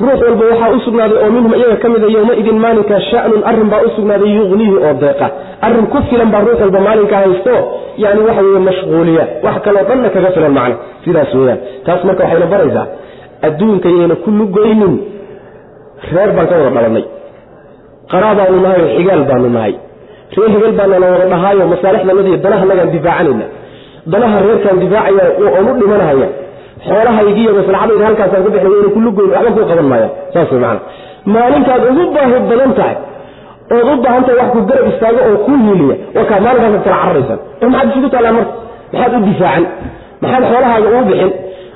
[SPEAKER 2] ruux walba waxaa u sugnaaday oo minhum iyaga ka mida yowmaidin maalinka shanun arrin baa u sugnaaday yuqniihi oo deeqa. Arrin ku filan baa ruux walba maalinka haysto yani waxa weye mashquuliya. Wax kaloo dhanna kaga filan macna. Sidaas weyaan taas marka waxayna baraysaa adduunka yayna ku lugoynin reer baan ka wada dhalanay. Qaraabaanu nahay oo xigaal baanu nahay. Reer hebel baanana wada dhahaayo masaalixdanadiiyo danahanagaan difaacanayna. Danaha reerkaan difaacaya oon u dhimanahaya xoolahaygiiyo maslaxadayda halkaasaan ku bixnay wayna ku lugoyn waxba kuu qaban maaya saas way macana maalinkaad ugu baahi badan tahay ood u baahan wax ku garab istaago oo kuu hiiliya wakaa maalinkaasad kala cararaysaan oo maxaad isugu taallaan marka maxaad u difaacan maxaad xoolahaaga uu bixin?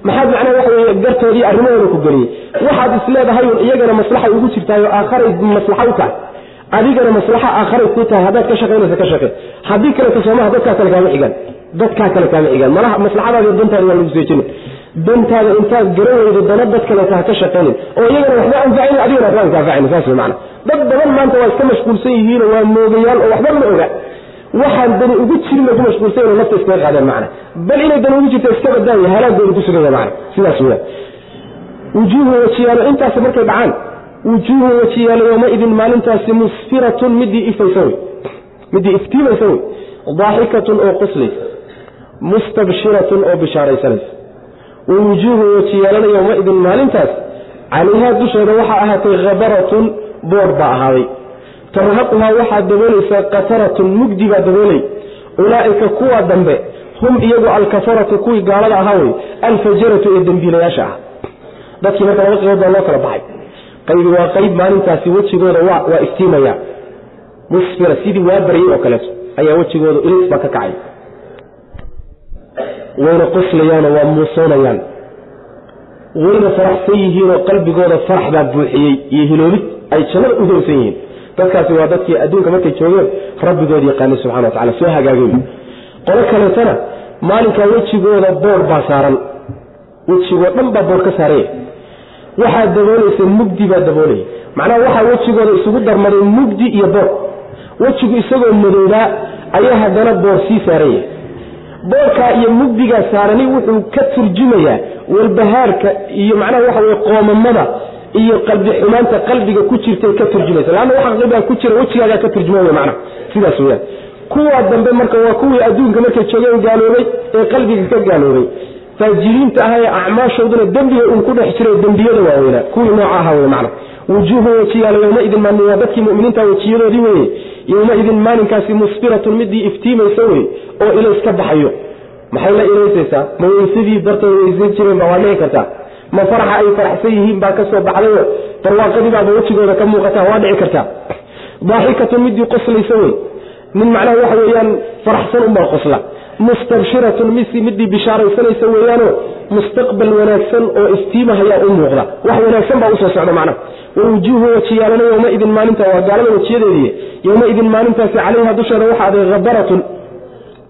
[SPEAKER 2] Maxaad macnaha waxa weye gartoodii arrimahooda ku geliyey? Waxaad isleedahay un iyagana maslaxay ugu jirtaayo aakharay maslaxa u tahay. Adigana maslaxa aakharay ku tahay haddaad ka shaqaynaysa ka shaqey haddii kaleto soomaha dadkaa kale kaama xigaan dadkaa kale kaama xigaan malaha maslaxadaadi dantaadi waa lagu seejinin dantaada intaad garan weydo dana dad kaleeta ha ka shaqaynin oo iyagana waxba anfacaynin adigana waxba ankaafacaynin saas macana dad badan maanta waa iska mashquulsan yihiinoo waa moogayaal oo waxba ma oga. Waxaan dani ugu jirin bay ku mashquulsan yihiin nafta iskaga qaadeen macana bal inay dani ugu jirta iska badaaya halaagooda ku sugaya macana sidaas weya wujuuhu wajiyaalo intaas markay dhacaan wujuuhu wajiyaalo yowmaidin maalintaasi musfiratun midii ifaysa wey midii iftiimaysa wey daaxikatun oo quslaysa mustabshiratun oo bishaaraysanaysa wawujuuhu wajiyaalana yowmaidin maalintaas. Calayhaa dusheeda waxaa ahaatay khabaratun boodh baa ahaaday. Tarhaquhaa waxaa daboolaysaa qataratun mugdi baa daboolay. Ulaa'ika kuwa dambe hum iyagu alkafaratu kuwii gaalada ahaa wey alfajaratu ee dembiilayaasha ah. Dadkii marka laba qaybood baa loo kala baxay. Qaybi waa qayb maalintaasi wejigooda waa iftiimaya. Musfira sidii waa oo kaleeto ayaa wejigooda ilis baa ka kacay wayna qoslayaanoo waa muusoonayaan wayna faraxsan yihiinoo qalbigooda farax baa buuxiyey iyo hiloobid ay jannada u doonsan yihiin. Dadkaasi waa dadkii adduunka markay joogeen rabbigood yaqaanay subxana wa tacala soo hagaagay qolo kaleetana maalinkaa wejigooda boor baa saaran. Wejigoo dhan baa boor ka saaraya waxaa daboolaysa mugdi baa daboolaya macnaha waxaa wejigooda isugu darmaday mugdi iyo boor. Wejigu isagoo madoobaa ayaa haddana boor sii saaranya boorkaa iyo mugdigaa saarani wuxuu ka turjumayaa walbahaarka iyo macnaha waxa weye qoomamada iyo qalbi xumaanta qalbiga ku jirtay ka turjumaysa. Laanna waxa qalbigaa ku jira wejigaagaa ka turjuma wey macnaha. Sidaas weyaan kuwa dambe marka waa kuwii adduunka markay joogeen gaaloobay ee qalbiga ka gaaloobay. Faajiriinta ah acmaashooduna dembiga uun ku dhex jira dembiyada waaweynaa. Kuwii nooca aha wey macna wujuuhu wejiyaala yowmaidin maalin waa dadkii muminiinta wejiyadoodii weye yowmaidin maalinkaasi musfiratun midii iftiimaysa wey oo ilays ka baxayo. Maxay la ilaysaysaa ma weysadii darteed weysan jireen baa waa dhici kartaa. Ma faraxa ay faraxsan yihiin baa ka soo baxdayo barwaaqadii baaba wejigooda ka muuqataa waa dhici kartaa. Daaxikatun midii qoslaysa wey. Nin macnaha waxa weeyaan faraxsan unbaa qosla mustabshiratun misi midii bishaaraysanaysa weeyaanoo mustaqbal wanaagsan oo iftiimahayaa u muuqda. Wax wanaagsan baa u soo socda macnaha wawujuuhu wajiyaalana yowmaidin maalinta waa gaalada wejiyadeedii yowmaidin maalintaasi calayha dusheeda waxaa aday habaratun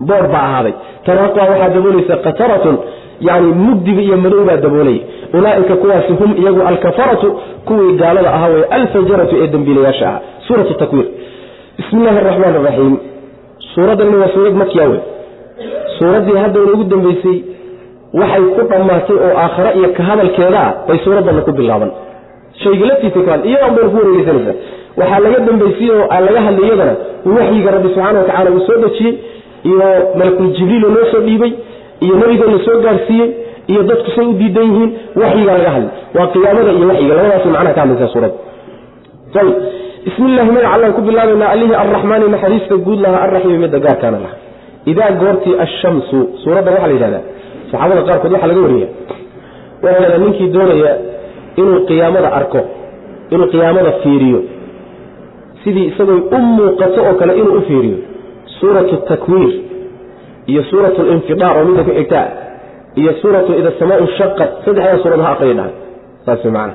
[SPEAKER 2] boor baa ahaaday. Taraqaa waxaa daboolaysa qataratun yani mugdiga iyo madow baa daboolaya ulaaika kuwaasi hum iyagu alkafaratu kuwii gaalada ahaa wey alfajaratu ee dembiilayaasha ahaa. Suuratu takwiir. Bismi illaahi araxmaan araxiim suuraddanna waa suurad makiya wey suuraddii haddayna ugu dambeysay waxay ku dhammaatay oo aakhare iyo ka hadalkeeda ah bay suuraddanna ku bilaaban. Shayga laftiisa ka bayna ku wareegeysanaysaa waxaa laga dambeysiyey oo laga hadlay waxyiga rabbi subxana watacala uu soo dejiyey iyo malakul jibriilo loo soo dhiibay iyo nebigoo la soo gaarsiiyey iyo dadku say u diidan yihiin waxyigaa laga hadlay. Waa qiyaamada iyo waxyiga labadaas macnaha ka hadlaysaa suuradda bismi illahi magaca allaan ku bilaabaynaa allihii arraxmaani naxariista guud lahaa arraxiimi midda gaarkaana laha idaa goortii ashamsu suuraddan waxaa la yidhahdaa saxaabada qaarkood waxaa laga wariya waxaa lahahdaa ninkii doonaya inuu qiyaamada arko inuu qiyaamada fiiriyo sidii isagoo u muuqato oo kale inuu u fiiriyo suuratu takwiir iyo suuratu linfidaar oo midda ku xigtaa iyo suuratu ida samaau shaqat saddexdaa suurad ha aqriya dhahay saas way macana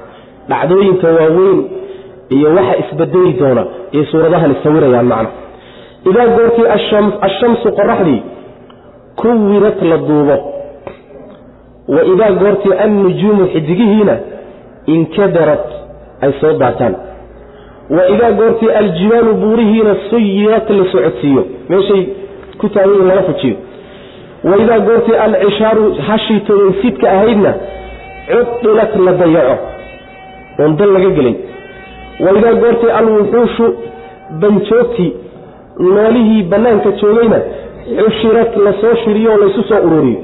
[SPEAKER 2] dhacdooyinka waaweyn iyo waxa isbedeli doona iyo suuradahani sawirayaan macna idaa goortii ashamsu qoraxdii kuwirad la duubo wa idaa goortii annujuumu xidigihiina inkadarad ay soo daataan wa idaa goortii aljibaalu buurihiina suyirat la socodsiiyo meeshay ku taagan laga fujiyo wa idaa goortii alcishaaru hashii tobansidka ahaydna cudilat la dayaco oon dal laga gelin wa idaa goortii alwuxuushu banjoogtii noolihii bannaanka joogayna xushirad la soo shiriyo oo laysu soo ururiyo.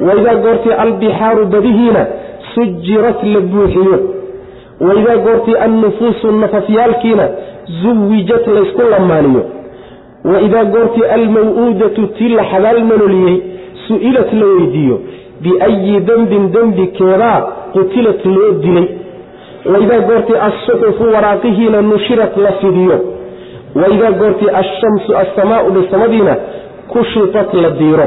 [SPEAKER 2] Wa idaa goortii albixaaru badihiina sujirat la buuxiyo. Wa idaa goortii annufuusu nafafyaalkiina zuwijat laysku lamaaniyo wa idaa goortii almaw-uudatu tii la xabaal maloliyey su'ilat la weydiiyo. Biayi dembin dembi keedaa qutilat loo dilay. Wa idaa goortii alsuxufu waraaqihiina nushirat la fidiyo wa idaa goortii alshamsu assamaau bisamadiina kushitat la diiro.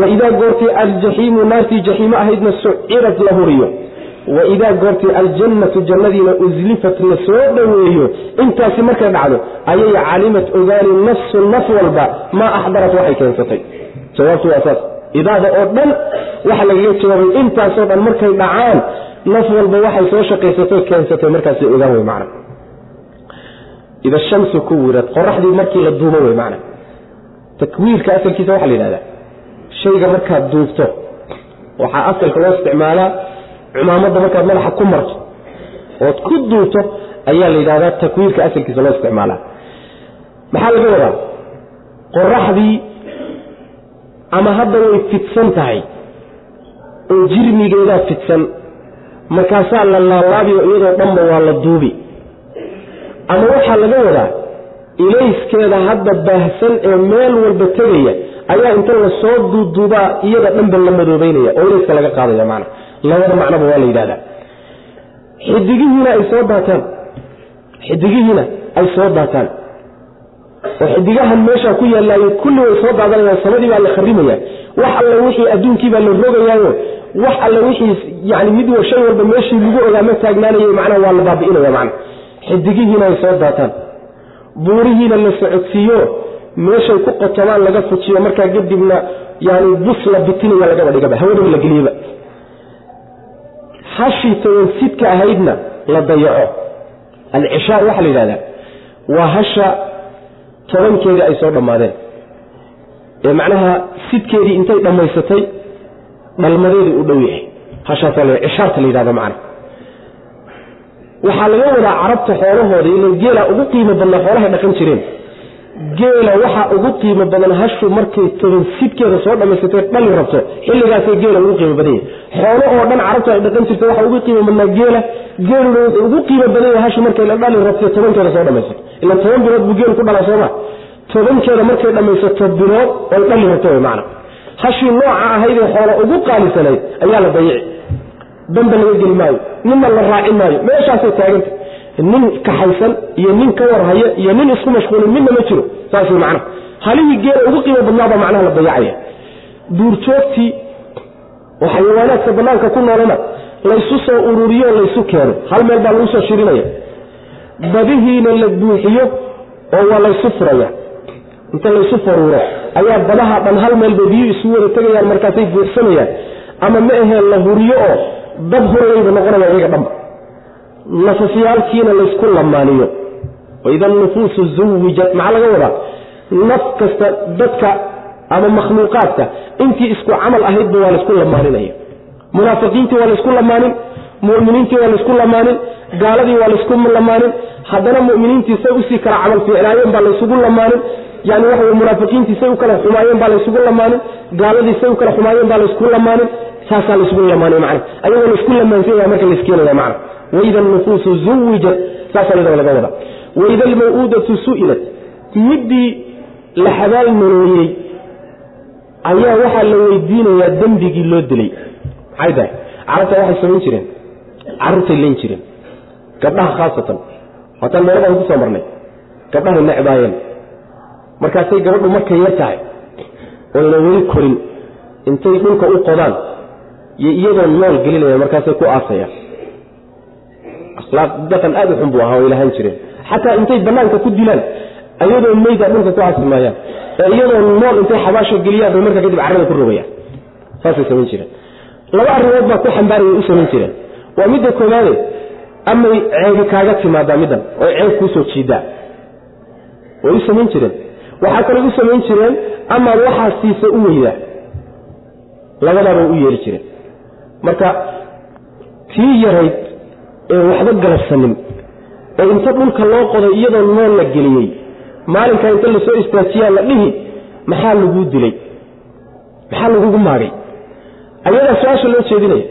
[SPEAKER 2] Wa idaa goortii aljaxiimu naartii jaxiimo ahaydna sucirad la huriyo. Wa idaa goortii aljannatu jannadiina uslifat la soo dhoweeyo. Intaasi markay dhacdo ayay calimat ogaani nafsu naf walba maa axdarat waxay keensatay. Jawaabtu waa saas. Idaada oo dhan waxa lagaga jawaabay intaasoo dhan markay dhacaan naf walba waxay soo shaqaysatay keensatay markaasay ogaan wey macna ida shamsu kuwirad qoraxdii markii la duubo wey macna takwiirka asalkiisa waxaa la yidhahdaa shayga markaad duubto waxaa asalka loo isticmaalaa cumaamadda markaad madaxa ku marto ood ku duubto ayaa la yidhahdaa takwiirka asalkiisa loo isticmaalaa maxaa laga wadaa qoraxdii ama hadda way fidsan tahay oo jirmigeedaa fidsan markaasaa la laalaabiyo iyadoo dhanba waa la duubi ama waxaa laga wadaa ilayskeeda hadda baahsan ee meel walba tegaya ayaa inta la soo duuduubaa iyada dhanba la madoobeynaya oo ilayska laga qaadaya macna. Labada macnoba waa la yidhahdaa xidigihiina ay soo daataan. Xidigihiina ay soo daataan. Oo xidigahan meeshaa ku yaallaayo kulli way soo daadanayaan samadii baa la kharimaya wax alle wixii adduunkii baa la rogayaayo wax alle wixii yani mid shay walba meeshii lagu ogaa ma taagnaanayo macnaha waa la baabi'inaya macna xidigihiina ay soo daataan. Buurihiina la socodsiiyo meeshay ku qotomaan laga fujiyo markaa kadibna yani bus la bitinaya lagaba dhigaba hawadaba la geliyaba hashii tawansidka ahaydna la dayaco. Alcishaar waxaa la yidhahdaa waa hasha tobankeedii ay soo dhammaadeen. Ee macnaha sidkeedii intay dhammaysatay dhalmadeedii u dhow yahay. Hashaasa la cishaarta la yidhahda macna waxaa laga wadaa carabta xoolahooda ila geela ugu qiimo badnaa xoolahay dhaqan jireen. Geela waxaa ugu qiimo badan hashu markay toban sidkeeda soo dhammaysatay dhali rabto xilligaasay geela ugu qiimo badan xoolo oo dhan carabtu ay dhaqan jirta waxaa ugu qiimo badnaa geela geeluna wuxuu ugu qiimo badan hashu markay la dhali rabto tobankeeda soo dhammaysato ila toban bilood buu geel ku dhalaa sooma tobankeeda markay dhammaysato bilood oy dhali rabto way macna. Hashii nooca ahaydee xoolo ugu qaalisanayd ayaa la dayici damba laga geli maayo ninna la raaci maayo meeshaasay taaganta nin kaxaysan iyo nin ka warhaya iyo nin isku mashquulin midna ma jiro saas macnaha halihii geela ugu qiimo badnaabaa macnaha la dayacaya duurjoogtii oo xayawaanaadka banaanka ku noolana laysu soo ururiyo laysu keeno. Hal meel baa lagu soo shirinaya. Badihiina la buuxiyo oo waa laysu furaya. Inta laysu faruuro ayaa badaha dhan hal meelba biyu isu wada tegayaan markaasay buuxsanayaan. Ama ma aheen la huriyo oo dab hurayayba noqonaya iyaga dhanba nafafyaalkiina laysku lamaaniyo. Waida nufuusu zuwijat maxaa laga wadaa? Naf kasta dadka ama makhluuqaadka intii isku camal ahaydba waa laysku lamaaninaya munaafiqiintii waa laysku lamaanin muminiintii waa laysku lamaanin gaaladii waa laysku lamaanin. Haddana muminiintii say u sii kala camal fiicnaayeen baa laysugu lamaanin yani waxa munaafiqiintii say u kala xumaayeen baa laysugu lamaanin gaaladii say u kala xumaayeen baa laysku lamaanin saasaa laysgu lamaanay macna. Ayagoo laysku lamaansan marka layskeenaya macna. Waida alnufuusu zuwijat saasaa iyadaba laga wada. Waida almaw-uudatu su'ilat midii la xabaal marooyey ayaa waxaa la weydiinayaa dembigii loo dilay. Maxay tahay carabta waxay samayn jireen. Carruurtay len jireen. Gabdhaha khaasatan. Waataan meeladan ku soo marnay gabdhahay necbaayeen markaasay gabadhu markay yar tahay oyna weli korin intay dhulka u qodaan iyo iyadoo nool gelinayaan markaasay ku aasayaan akhlaaq dhaqan aada u xun buu ahaa way lahaan jireen xataa intay banaanka ku dilaan ayadoo meyda dhulka ku aasi maayaan ee iyadoo nool intay xabaasha geliyaan bay markaa kadib carrada ku rogayaan saasay samayn jireen. Laba arrimood baa ku xambaaraya u samayn jireen. Waa midda koobaade amay ceebi kaaga timaadaa middan oo ceeb kuusoo jiidaa way u samayn jireen waxaa kaloo u samayn jireen amaad waxaa siisa u weydaa labadaabay u yeeli jireen marka tii yarayd ee waxba galabsanin ee inta dhulka loo qoday iyadoo nool la geliyey maalinkaa inta la soo istaajiyaa la dhihi maxaa laguu dilay? Maxaa lagugu maagay? Ayadaa su'aasha loo jeedinaya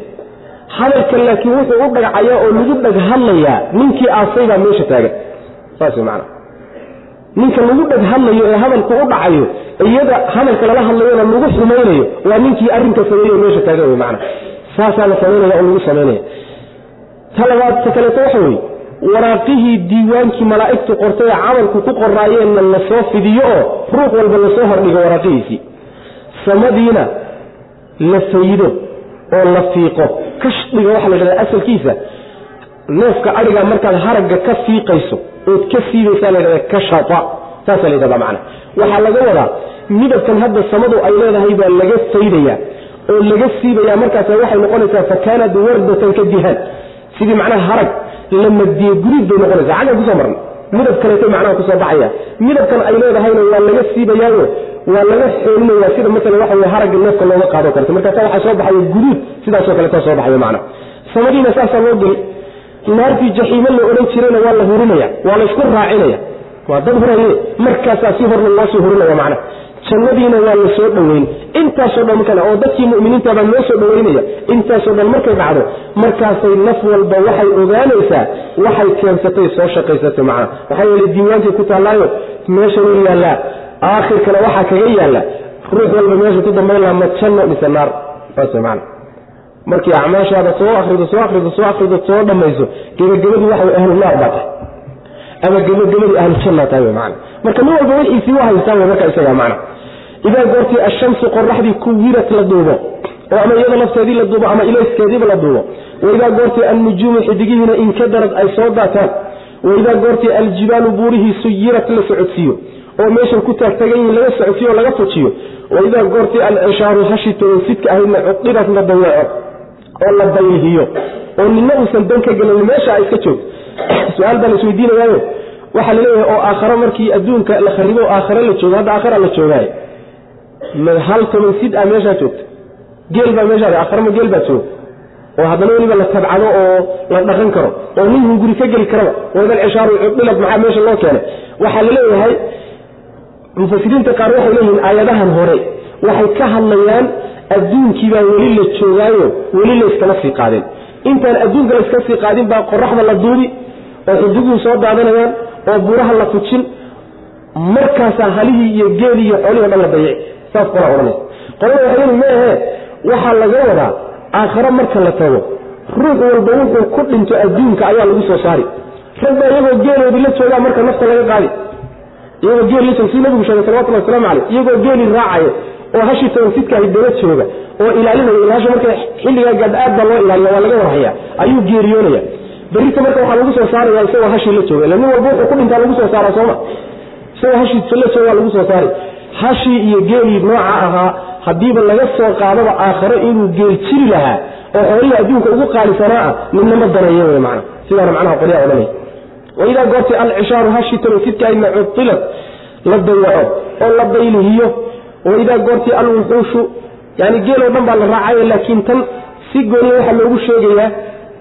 [SPEAKER 2] hadalkan laakiin wuxuu u dhagacayaa oo lagu dhag hadlayaa ninkii aasaybaa meesha taagan. Saas macana ninka lagu dhag hadlayo ee hadalku u dhacayo iyada hadalka lala hadlayona lagu xumaynayo waa ninkii arrinka sameeyo meesha taagan macana saasaa la samaynaya oo lagu samaynaya ta labaad ta kaleeto waxa weeye waraaqihii diiwaankii malaa'igtu qortay ee camalku ku qoraayeenna la soo fidiyo oo ruux walba la soo hordhigo waraaqihiisii. Samadiina la fayido oo la fiiqo. Kashdhiga waxaa la yidhahda asalkiisa neefka adhiga markaad haragga ka fiiqayso ood ka siibaysaa la yidhahda kashata saasaa la yidhahda macana waxaa laga wadaa midabkan hadda samadu ay leedahay baa laga faydaya oo laga siibaya markaas waxay noqonaysaa fa kaanat wardatan ka dihaan. Sidii macnaha harag la madiye gurid bay noqonaysaa. Xaggan ku soo marnay. Midab kaleeto macnaha ku soo baxaya. Midabkan ay leedahayna waa laga siibayaayo waa laga xoolinaya sida maala waxa haragga neefka looga qaado karta. Markaasa waxaa soo baxaya guduud sidaasoo kaleeta soo baxaya macna. Samadiina saasaa loo geli naartii jaxiimo la odhan jirayna waa la hurinaya waa la isku raacinaya. Waa dad huraye markaasaa si horna loo sii hurinaya macna. Jannadiina waa la soo dhoweyn. Intaasoo dhan marka oo dadkii mu'miniintabaa loo soo dhoweynaya intaasoo dhan markay dhacdo markaasay naf walba waxay ogaanaysaa waxay keensatay soo shaqaysatay macna. Maxaa yeele diiwaankay ku taallaayo meesha wuu yaallaa aakhirkana waxaa kaga yaalla ruux walba meesha ku dambayn ma janno mise naar. Saas macna markii acmaashaada soo akrido soo akrido soo akrido soo dhammayso gebagabadii waxa way ahlu naar baa tahay. Ama gebagabadii ahlu janna tahay macna. Marka nin walba wixiisii u haystaa wey marka isagaa macna. Idaa goortii ashamsu qoraxdii kuwirat la duubo oo ama iyada lafteedii la duubo ama ilayskeediiba la duubo. Waidaa goortii alnujuumu xidigihiina inkadarad ay soo daataan waidaa goortii aljibaalu buurihii suyirat la socodsiiyo oo meeshay ku taagtagan yihiin laga socodsiyo o laga fujiyo waidaa goortii alcishaaru hashi togansidka ahaydna cudirat la daweeco oo la daylihiyo oo nina uusan dan ka gelin meesha ay iska joogto su'aal baa la isweydiinayaayo waxaa la leeyahay oo aakhare markii adduunka la kharibo aakhare la joogo hadda aakhara la joogaaye hal toban sid ah meeshaa joogta? Geel baa meeshaa aakhare ma geel baa jooga? Oo haddana weliba la tabcado oo la dhaqan karo oo ninkuu guri ka geli karaba waidal cishaaru cudilad maxaa meesha loo keenay? Waxaa la leeyahay mufasiriinta qaar waxay leeyihiin aayadahan hore waxay ka hadlayaan adduunkiibaa weli la joogaayo weli layskama sii qaadin. Intaan adduunka layska sii qaadin baa qoraxda la duubi oo xudiguhu soo daadanayaan oo buuraha la fujin markaasaa halihii iyo geelii iyo xoolihii o dhan la dayici saas qolaa odhanaysa qolada waxay leeyihiin maehe waxaa laga wadaa aakhare marka la tago. Ruux walba wuxuu ku dhinto adduunka ayaa lagu soo saari. Rag baa iyagoo geeloodii la joogaa marka nafta laga qaadi iyagoo geel la jooga si nabigu sheegay salawatullahi waslamu caleyh iyagoo geeli raacaya oo hashii tawansidkaahi daba jooga oo ilaalinaya ilahasha marka xilligaa gaadha aad baa loo ilaaliya waa laga warhaya ayuu geeriyoonaya berrita marka waxaa lagu soo saaraya isagoo hashii la jooga nin walba wuxuu ku dhintaa lagu soo saaraa sooma. Isagoo hashii la jooga waa lagu soo saari hashii iyo geelii nooca ahaa haddiiba laga soo qaadaba aakhare inuu geel lahaa oo xoolihii adduunka ugu qaalisanaa ah midna ma daneeyo wey macana sidaana macnaha qolyaa odhanaya waidaa goortii alcishaaru hashii tawansidkaahina cudilad la dayaco oo la daylihiyo waidaa goortii alwuxuushu yani geeloo dhan baa la raacaya laakiin tan si gooniya waxaa loogu sheegayaa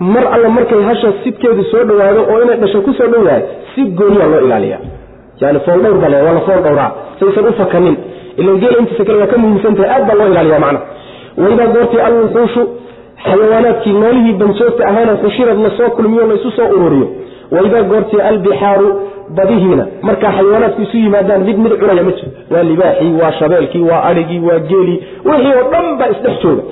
[SPEAKER 2] mar alla markay hasha sidkeedu soo dhowaado oo inay dhasho ku soo si gooniya loo ilaaliya yani fooldhowr baa waa la fool saysan u fakanin ila geela intiisa kale waa ka muhiimsantahay aad baa loo ilaaliya macna waidaa goortii alwuxuushu xayawaanaadkii noolihii banjoogta ahaana xushirad la soo kulmiyo laysu soo ururiyo waidaa goortii albixaaru badihiina. Markaa xayawaanaadku isu yimaadaan mid mid cunaya ma jiro. Waa libaaxii waa shabeelkii waa adhigii waa geelii wixii oo dhan baa isdhex jooga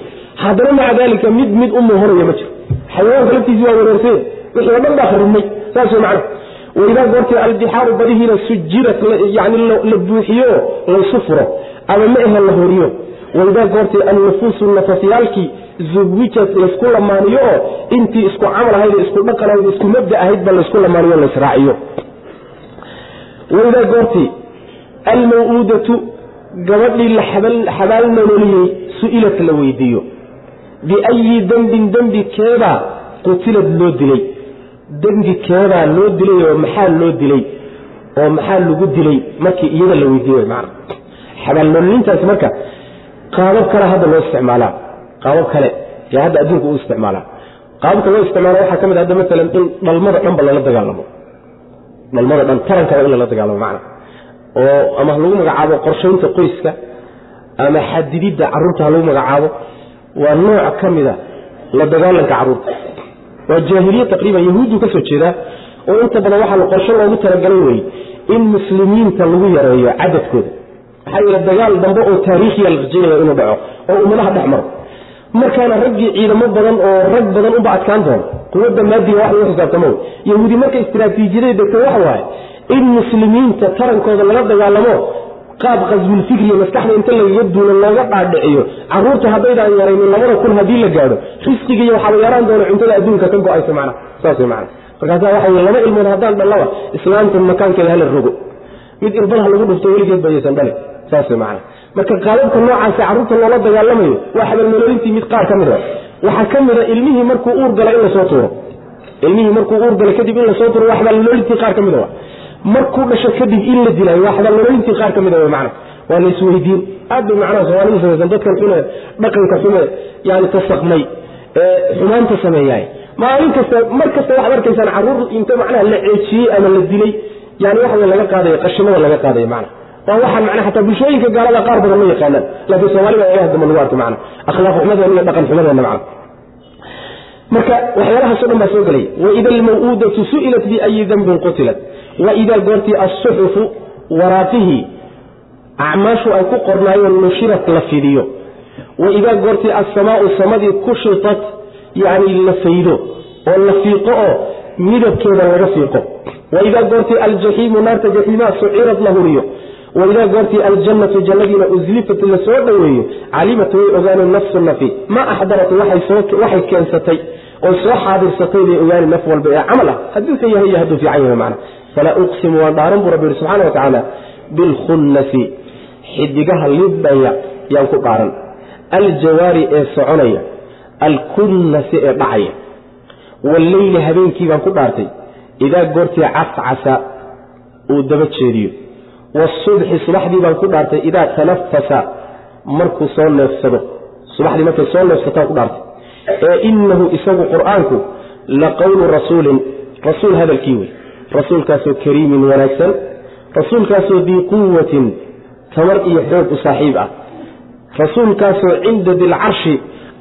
[SPEAKER 2] haddana maca daalika mid mid u muuhoraya ma jiro. Xayawaanka laftiisi waa wareersay wixii oo dhan baa kharibmay saas macna waidaa goortii albixaaru badihiina sujirat yani la buuxiyo laysu furo ama ma ahe la horiyo. Waidaa goortii annufuusu nafafyaalkii zuwijat laysku lamaaniyo oo intii isku camal ahayd isku dhaqan ahayd isku mabda ahayd ba laysku lamaaniyo laysraaciyo waidaa goortii almaw-uudatu gabadhii la xabaal nololiyey su'ilat la weydiiyo. Biayi dembin dembi keebaa qutilad loo dilay. Dembi keebaa loo dilay oo maxaa loo dilay? Oo maxaa lagu dilay? Markii iyada la weydiiye man xabaal nololintaasi marka qaabab kale hadda loo isticmaalaa qaabab kale yaa hadda adduunka u isticmaalaa. Qaababka loo isticmaala waxaa ka mid hadda maalan in dhalmada dhanba lala dagaalamo. Dhalmada dhan tarankaba in lala dagaalamo macna. Oo ama lagu magacaabo qorshaynta qoyska ama xadididda carruurta ha lagu magacaabo waa nooc ka mida la dagaalanka carruurta. Waa jaahiliye taqriiban yahuuddu ka soo jeedaa oo inta badan waxaa qorsho loogu talagalay weye in muslimiinta lagu yareeyo cadadkooda. Maxaa yeele dagaal dambe oo taariikhiya la rajaynayo inuu dhaco oo ummadaha dhex maro markaana raggii ciidamo badan oo rag badan unba adkaan doono quwadda maadiga wax lagu xisaabtamo yahuudi marka istiraatiijiyada degta waxa waaye in muslimiinta tarankooda lala dagaalamo qaab qasbulfikriya maskaxda inta lagaga duulo looga dhaadhiciyo. Caruurta haddaydaan yaraynin labada kun haddii la gaadho risqigiiyo waxaaba yaraan doona cuntada adduunka ka go'aysa macna saas way macna markaasa waxa weye laba ilmood haddaan dhallaba islaamta makaankeeda hala rogo. Mid irbadha lagu dhufto weligeed bayaysan dhale saas way macna marka qaababka noocaasi carruurta loola dagaalamayo waa xabalnololintii mid qaar ka mid a waxaa ka mid a ilmihii markuu uur gala in la soo tuuro. Ilmihii markuu uur gala kadib in la soo tuuro waa xabalnololintii qaar ka mid a markuu dhasho kadib in la dilaayo waa xabalnololintii qaar ka mid a w macna waa la isweydiin. Aad bay macnaha soomaalida samaysan dadkan xume dhaqanka xume yani tasaqmay ee xumaanta sameeyaay maalin kasta mar kasta waxaad arkaysaan carruur inta macnaha la ceejiyey ama la dilay yani waxa laga qaadayo qashimada laga qaadayo macna waa waxaan macnaha xataa bulshooyinka gaalada qaar badan ma yaqaanaan. Laakiin soomaalida ilaah damba lagu arka macna. Akhlaaq xumadeena iyo dhaqan xumadeena macna. Marka waxyaalahaasoo dhan baa soo gelay waida almaw'uudatu su'ilat biayi dambin qutilat. Waidaa goortii assuxufu waraaqihii acmaashu ay ku qornaayeen nushirat la fidiyo. Waidaa goortii assamaau samadii kushitat yani la faydo oo la fiiqo oo midabkeeda laga fiiqo. Waidaa goortii aljaxiimu naarta jaxiimaa sucirat la huriyo waidaa goortii aljannatu jannadiina uslifat la soo dhoweeyo calimat way ogaaneen nafsu nafi. Ma axdarat waxay keensatay oy soo xaadirsatay bay ogaani naf walba ee camal ah hadduu ka yahay iyo hadduu fiican yahay macna. Falaa uqsimu waan dhaaran buu rabbi yihi subxana wa tacaala bilkhunnasi xidigaha lidhaya yaan ku dhaaran. Aljawaari ee soconaya alkunnasi ee dhacaya. Walleyli habeenkii baan ku dhaartay. Idaa goortii cascasa uu daba jeediyo wasubxi subaxdii baan ku dhaartay idaa tanafasa markuu soo neefsado subaxdii markay soo neefsataan ku dhaartay ee inahu isagu qur'aanku la qowlu rasuulin rasuul hadalkii wey rasuulkaasoo kariimin wanaagsan rasuulkaasoo dii quwatin tamar iyo xoog u saaxiib ah rasuulkaasoo cinda dilcarshi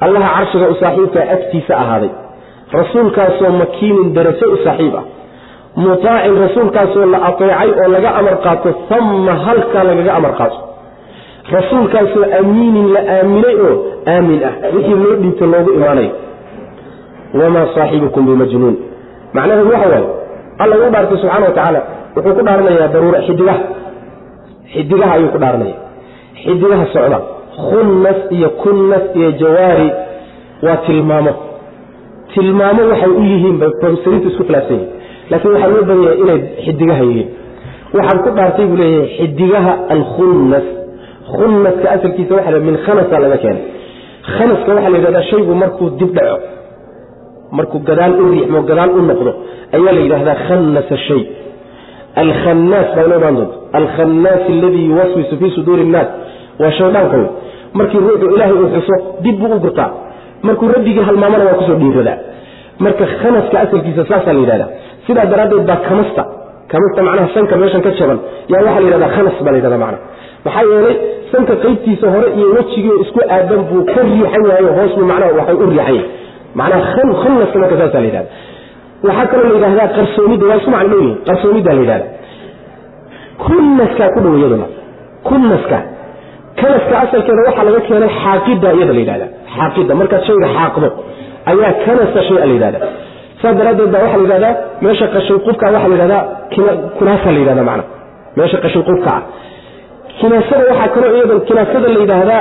[SPEAKER 2] allaha carshiga u saaxiibkaa agtiisa ahaaday rasuulkaasoo makiinin darajo u saaxiib ah mutaacin rasuulkaasoo la ateecay oo laga amar qaato ama halkaa lagaga amar qaato. Rasuulkaasoo amiinin la aaminay oo aamin ah. Wixii loo dhiibto loogu imaanayo wamaa saaxibukum bimajnuun. Macnaheedu waxa waaye alla uu dhaartay subxana wa tacaala wuxuu ku dhaaranayaa daruura xidigaha. Xidigaha ayuu ku dhaaranaya xidigaha socda. Khunnas iyo kunnas iyo jawaari waa tilmaamo. Tilmaamo waxay u yihiin bay profesoriintu isku khilaafsan yihiin laakiin waxaa loo badan inay xidigaha yihiin. Waxaan ku dhaartay buu leeyahay xidigaha alkhunnas. Khunnaska asalkiisa waxa la min khanasa laga keenay. Khanaska waxaa la yidhahdaa shaygu markuu dib dhaco markuu gadaal u riixmo gadaal u noqdo ayaa la yidhahdaa khannasa shay. Alkhannaas baa inoo imaan doonta. Alkhannaas aladii yuwaswisu fii suduuri innaas waa shaydaanka markii ruuxu ilaahay uu xuso dib buu u gurtaa. Markuu rabbigii halmaamana waa ku soo dhiiradaa marka khanaska asalkiisa saasaa la yidhahdaa sidaa daraaddeed baa kamasta kamasta macnaha sanka meeshan ka jaban. Yaa waxaa la yidhahdaa khanas baa la yidhahdaa macna maxaa yeelay sanka qaybtiisa hore iyo wejigii isku aadan buu ka riixan yahay hoos buu macnaha waxay u riixan yahay. Macnaha khannaska marka saasaa la yidhahda waxaa kaloo la yidhahdaa qarsoomidda waa isku macno dhow qarsoomiddaa la yidhahda kunnaskaa ku dhow iyaduna. Kunnaska kanaska asalkeeda waxaa laga keenay xaaqida iyada la yidhahda xaaqida markaad shayga xaaqdo ayaa kanasa shaya la yidhahda saas daraaddeed baa waxaa la yidhahdaa meesha qashin qubka waxaa la yidhahdaa kunaasa la yidhahda macna. Meesha qashin qubka ah. Kinaasada waxaa kaloo iyadan kinaasada la yidhaahdaa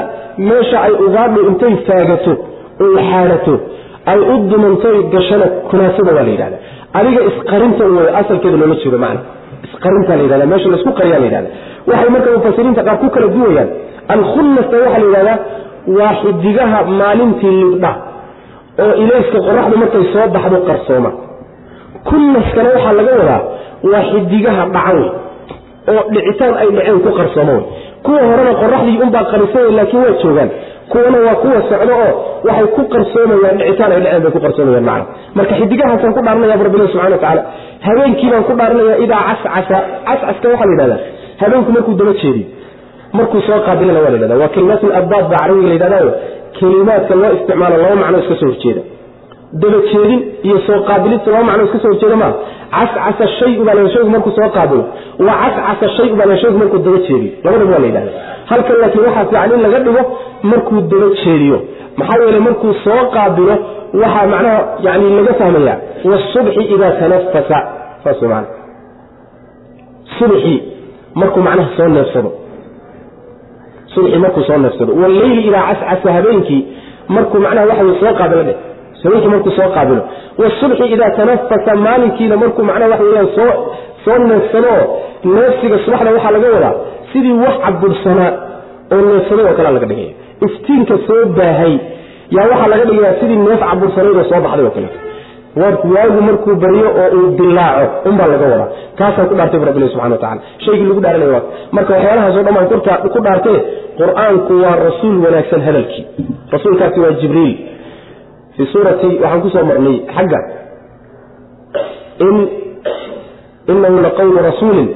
[SPEAKER 2] meesha ay ugaadhu intay faagato oy xaadhato ay u dumantoy gashana kunaasada waa la yidhahda adiga isqarinta wey asalkeeda loola jeedo macna. Isqarinta la yidhahda meesha la isku qariyaa la yidhahda waxay marka mufasiriinta qaar ku kala duwayaan. Alkhunnasta waxaa la yidhahdaa waa xidigaha maalintii libdha oo ilayska qoraxdu markay soo baxdo qarsooma. Kunnaskana waxaa laga wadaa waa xidigaha dhacan wey oo dhicitaan ay dhaceen ku qarsooma wey kuwa horena qoraxdii unbaa qarisay laakiin waa joogaan. Kuwana waa kuwa socdo oo waxay ku qarsoomayaan dhicitaan ay dhaceen bay ku qarsoomayaan macna. Marka xidigahaasaan ku dhaaranaya rabbilahi subxana watacaala habeenkii baan ku dhaaranaya idaa cascasa cascaska waxaa la yidhahdaa. Habeenku markuu daba jeediyo markuu soo qaabilana waa la yhahda waa kelimaatun abbaad baa la yidhahdayo kelimaadka loo isticmaalo laba macno iska soo horjeeda. Dabajeedin iyo soo qaabilidta laba macno iska soo horjeeda maa cascasa shayu baa la shaygu markuu soo qaabilo wa cascasa shayu baa la shaygu markuu daba jeediyo. Labadaba waa la yidhahda. Halkan laakiin waxaa fiican in laga dhigo markuu daba jeediyo. Maxaa yeele markuu soo qaabilo waxaa macnaha yani laga fahmaya wasubxi idaa tanafasa saas man subxii markuu macnaha soo neefsado subxii markuu soo neefsado. Walleyli idaa cascasa habeenkii markuu macnaha waxa soo qaabilo dheh habeenkii markuu soo qaabilo. Wasubxi idaa tanafasa maalinkiina markuu macnaha waxa weyaan soo soo neefsado neefsiga subaxda waxaa laga wadaa sidii wax cabdursanaa oo neefsaday oo kalea laga dhigaya. Iftiinka soo baahay yaa waxaa laga dhigayaa sidii neef cabursanayd oo soo baxday oo kaleeto waagu markuu baryo oo uu dilaaco unbaa laga wadaa. Kaasaan ku dhaartay bu rabbilahi subxana watacala shaygii lagu dhaaranaya waa marka waxyaalahaasoo dhan baan ku dhaartee qur'aanku waa rasuul wanaagsan hadalkii. Rasuulkaasi waa jibriil. Fii suurati waxaan ku soo marnay xagga. In inahu laqawlu rasuulin.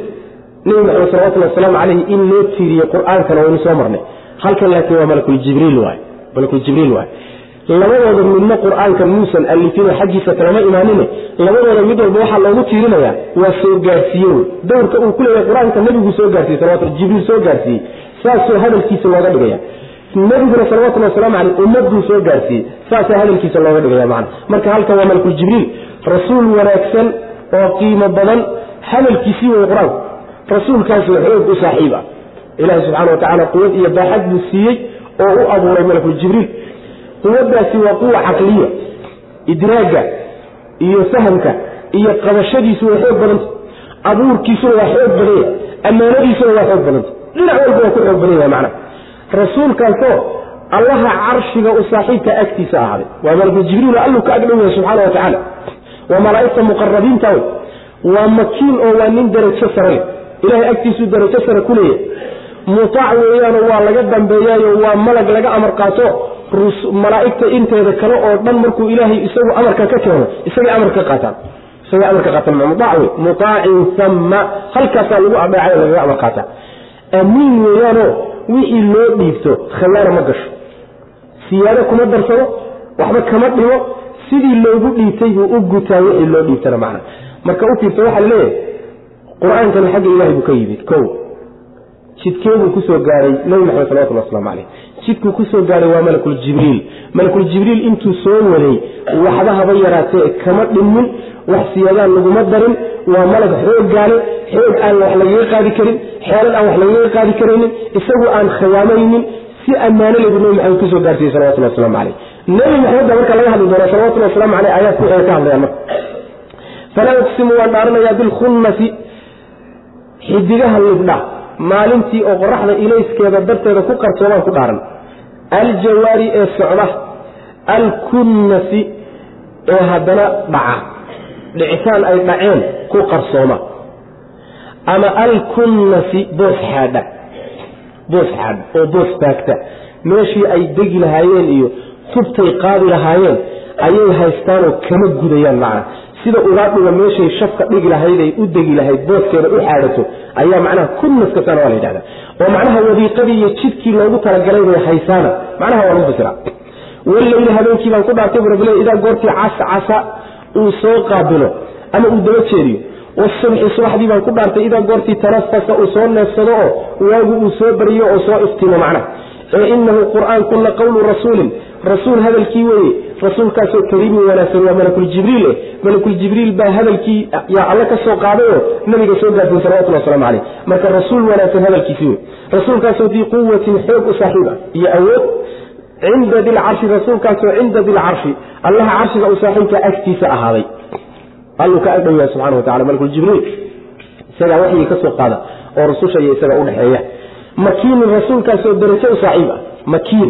[SPEAKER 2] Nebi maxamed salawatulli wasalaamu calayhi in loo tiiriyey qur'aankana waynu soo marnay. Halkan laakiin waa malakuljibriil waay labadooda midna qur'aanka muusan alifino xaggiisa kalama imaanine labadooda mid walba waxaa loogu tiirinayaa waa soo gaarsiiye dowrka uu ku leeyahay qur'aanka nebigu soo gaarsiiyey salawatu jibriil soo gaarsiiyey saasoo hadalkiisa looga dhigaya. Nebiguna salawatulli wasalaamu caleyh ummaduu soo gaarsiiyey saasaa hadalkiisa looga dhigaya macana marka halkan waa malakuljibriil rasuul wanaagsan oo qiimo badan hadalkiisii wey qur'aanku rasuulkaasoo xoog u saaxiib ah ilaahi subxana watacaala quwad iyo baaxad buu siiyey oo u abuuray malakuljibriil quwaddaasi waa quwa caqliya idraagga iyo fahamka iyo qabashadiisu waa xoog badanta. Abuurkiisuna waa xoog badanya ammaanadiisuna waa xoog badanta. Dhinac walba waa ku xoog badan yahay macna. Rasuulkaasoo allaha carshiga u saaxiibka agtiisa ahaaday. Waa malakuljibriil alluu ka agdhow yahay subxaana wa tacaala. Waa malaa'igta muqarabiinta wey waa makiin oo waa nin darajo sare leh ilahay agtiisuu darajo sare ku leeyahay. Mutaac weeyaanoo waa laga dambeeyaayo waa malag laga amar qaato malaa'igta inteeda kale oo dhan markuu ilaahay isagu amarka ka keeno isagay amarka ka qaataan. Isagay amarka qaataan mutaac wey mutaacin samma halkaasaa lagu adeecay lagaga amar qaataa. Amiin weeyaanoo wixii loo dhiibto khayaana ma gasho. Siyaado kuma darsado waxba kama dhimo sidii loogu dhiibtay buu u gutaa wixii loo dhiibtana macna. Marka u fiirta waxaa la leeyahay qur'aankani xagga ilahay buu ka yimid. Ko jidkeebuu ku soo gaaray nabi maxamed salawatullah waslamu caleyh jidkuu ku soo gaaray waa malakuljibriil malakuljibriil intuu soo waday waxba haba yaraatee kama dhimin wax siyadaan laguma darin waa malag xoog gaale xoog aan wax lagaga qaadi karin xeelad aan wax lagaga qaadi karaynin isagu aan khiyaamaynin si ammaano lebu nabi maxamed ku soo gaarsiiyey salawatullah waslamu caleyh nebi maxamedba marka laga hadli doona salawatullah waslamu caleyh aayaadku waxay ka hadlayaan marka. Falaa uqsimu waan dhaaranayaa bilkhunnasi xidigaha libdha maalintii oo qoraxda ilayskeeda darteeda ku qarsoomaan ku dhaaran. Aljawaari ee socda alkunnasi ee haddana dhaca. Dhicitaan ay dhaceen ku qarsooma. Ama alkunnasi boos xaadha. Boos xaadha oo boos taagta. Meeshii ay degi lahaayeen iyo tubtay qaadi lahaayeen ayay haystaanoo kama gudayaan macna sida ugaadhiga meeshay shafka dhigi lahayd ay u degi lahayd booskeeda u xaadhato ayaa macnaha kunnaskasana waa la yidhahda oo macnaha wadiiqadii iyo jidkii loogu talagalay bay haysaana. Macnaha waa lagu fasiraa wallayli habeenkii baan ku dhaartay bu rabbil idaa goortii cascasa uu soo qaabilo ama uu daba jeediyo wasubxi subaxdii baan ku dhaartay idaa goortii tanafasa uu soo neefsado oo waagu uu soo bariyo oo soo iftimo macnaha. Ee inahu qur'aanku la rasuulin rasuul hadalkii weeye rasuulkaasoo kariimin wanaagsan waa malakuljibriil eh. Malakuljibriil baa hadalkii yaa alle ka soo qaadayoo nabiga soo gaarsiin salawatullah waslamu caleyh marka rasuul wanaagsan hadalkiisi wey rasuulkaasoo dii quwatin xoog u saaxiiba iyo awood cinda dilcarshi rasuulkaasoo cinda dilcarshi allaha carshiga u saaxiibka agtiisa ahaaday. Alluu ka agdhow yahay subxana wa tacala malakuljibriil isagaa waxyii ka soo qaada oo rususha iyo isaga udhexeeya makiinin rasuulkaasoo darajo u saaxiib ah makiin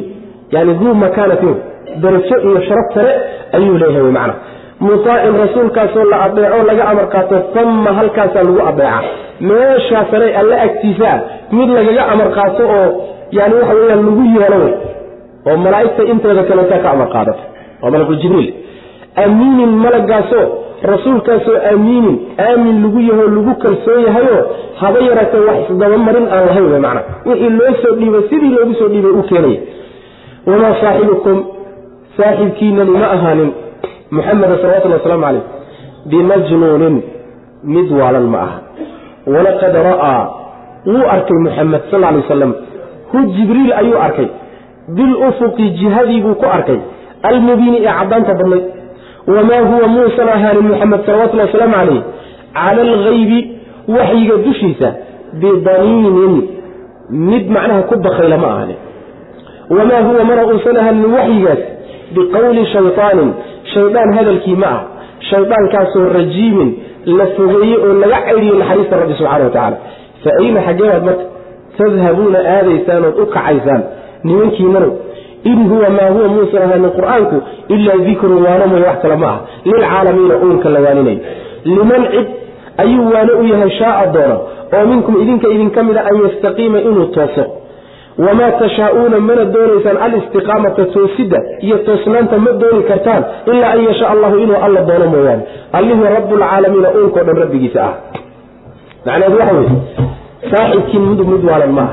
[SPEAKER 2] yani duu makaanatin darajo iyo sharaf sare ayuu leeyahay wy macna. Mutaacin rasuulkaasoo la adeeco laga amar qaato tamma halkaasaa lagu adeeca meeshaa sare alle agtiisaa mid lagaga amar qaato oo yani waxa weyaan lagu yeelo wey oo malaa'igta inteeda kaleetaa ka amar qaadata. Waa malakuljibriil amiinin malagaasoo rasuulkaasoo amiinin aamin lagu yaho lagu kalsoon yahayoo haba yaraatee wax isdabamarin aan lahayn wy macna. Wixii loo soo dhiibay sidii loogu soo dhiibay uu keenaya wamaa saaxibukum saaxibkiinani ma ahaanin muxameda salawatulli wasalaamu caleyh bimajnuunin mid waalan ma aha walaqad ra'aa wuu arkay muxamed sal lay wasalam hu jibriil ayuu arkay bilufuqi jihadii buu ku arkay almubiini ee caddaanta badnayd wamaa huwa muusan ahaanin muxamed salawatullhi wasalaamu calayh cala algaybi waxyiga dushiisa bidaniinin mid macnaha ku bakayla ma ahaanin wamaa huwa mana uusan ahaanin waxyigaas biqowli shaytaanin shaydaan hadalkii ma ah shaydaankaasoo rajiimin la fogeeye oo laga caydiyo naxariista rabbi subxana wa tacaala fa ayna xaggeebaad marka tadhabuuna aadaysaan ood u kacaysaan nimankiinanow in huwa maa huwa muusan ahaanin qur'aanku ilaa dikrun waano mooye wax kale ma ah lilcaalamiina uunka la waaninayo liman cid ayuu waano u yahay shaaa doona oo minkum idinka idinka mida an yastaqiima inuu tooso wamaa tashaa'uuna mana doonaysaan alistiqaamata toosidda iyo toosnaanta ma dooni kartaan ilaa an yasha allahu inuu alla doono mooyaane allihii rabbulcaalamiina uunkao dhan rabbigiisa ah macnaheedu waxa weye saaxibkiin mid mid waalan ma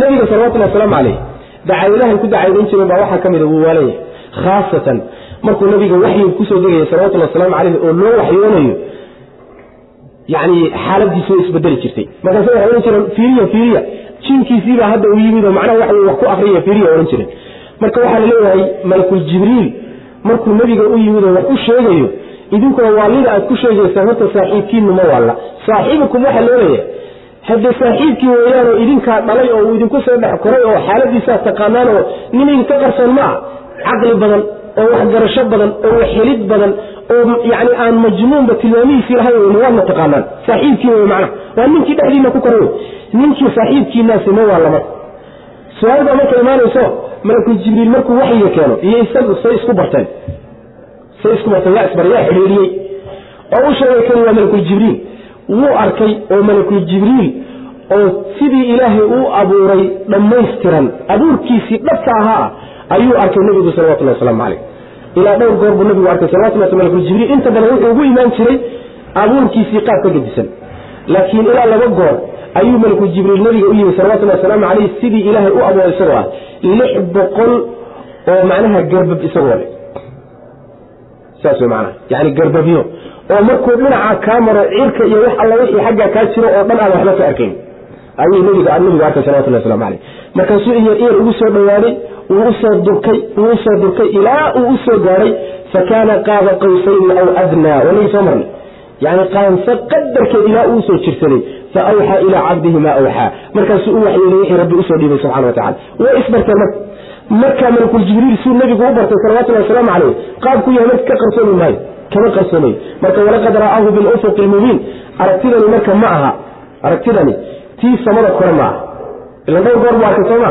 [SPEAKER 2] nabiga salawatulli wasalaamu caleyh dacaayadahay ku dacaydan jireen baa waxaa ka mida wuu waalan yahay khaasatan markuu nabiga waxyiga ku soo degaya salawatulli wasalaamu caleyh oo loo waxyoonayo yani xaaladiisu way isbedeli jirtay markaase waxay odhan jireen fiiriya fiiriya jinkiisiibaa hadda u yimid oo macnaha waxa wax ku akriya fiiriya odhan jireen marka waxaa la leeyahay malakul jibriil markuu nebiga u yimid oo wax u sheegayo idinkuna waalida aad ku sheegaysaan horta saaxiibkiinu ma waalla saaxiibukum waxaa loo leeyahay. Saaxiibkii weeyaanoo idinkaa dhalay oo uu idinku soo dhex koray oo xaaladiisaa taqaanaan oo nin idinka qarsoon ma ah caqli badan oo waxgarasho badan oo waxhelid badan oo yani aan majnuunba tilmaamihiisii lahayn weyne waadna taqaanaan. Saaxiibkii wey macnaha. Waa ninkii dhexdiina ku koray ninkii saaxiibkiinaasi ma waa lama su'aalbaa marka imaanayso malakul jibriil markuu waxyiga keeno iyo isagu say isku barteen. Say isku barteen yaa isbaray yaa xidhiidhiyey. Oo u sheegay kan waa malakul jibriil. Wuu arkay oo malakul jibriil oo sidii ilaahay uu abuuray dhammaystiran abuurkiisii dhabka ahaa ayuu arkay nebigu salawatullahi wasalaamu caleyh ilaa dhowr goor buu nabigu arkay salawatullah malakul jibriil inta badan wuxuu ugu imaan jiray abuurkiisii qaab gedisan laakiin ilaa laba goor ayuu malakul jibriil nabiga u yimi salawatullahi wasalaamu caleyh sidii ilaahay u abuuray isagoo ah lix boqol oo macnaha garbab isagoo leh. Saas wey macnaha. Yani garbabyo. Oo markuu dhinaca kaa maro cirka iyo wax alla wixii xaggaa kaa jiro oo dhan aan waxba ka arkayn. Ayuu nabigu arkay salawatullahi waslamu caleyh markaasuu iyar iyar ugu soo dhowaaday wuu u soo durkay wuu u soo durkay ilaa uu u soo gaadhay fa kaana qaaba qawsayni aw adnaa wanagii soo marnay. Yani qaanso qadarkeed ilaa uu u soo jirsaday fa awxaa ilaa cabdihi maa awxaa markaasuu u waxyeelay wixii rabbi u soo dhiibay subxana wa tacala way isbarteen marka markaa malakul jibriil suu nabigu u bartay salawatullahi wasalaamu caleyh qaabku yahay marka ka qarsoomi maayo kama qarsoomayo marka walaqad ra'aahu bilufuqi lmubiin aragtidani marka ma aha aragtidani tii samada kore ma aha ila dhowr goor buu arkay sooma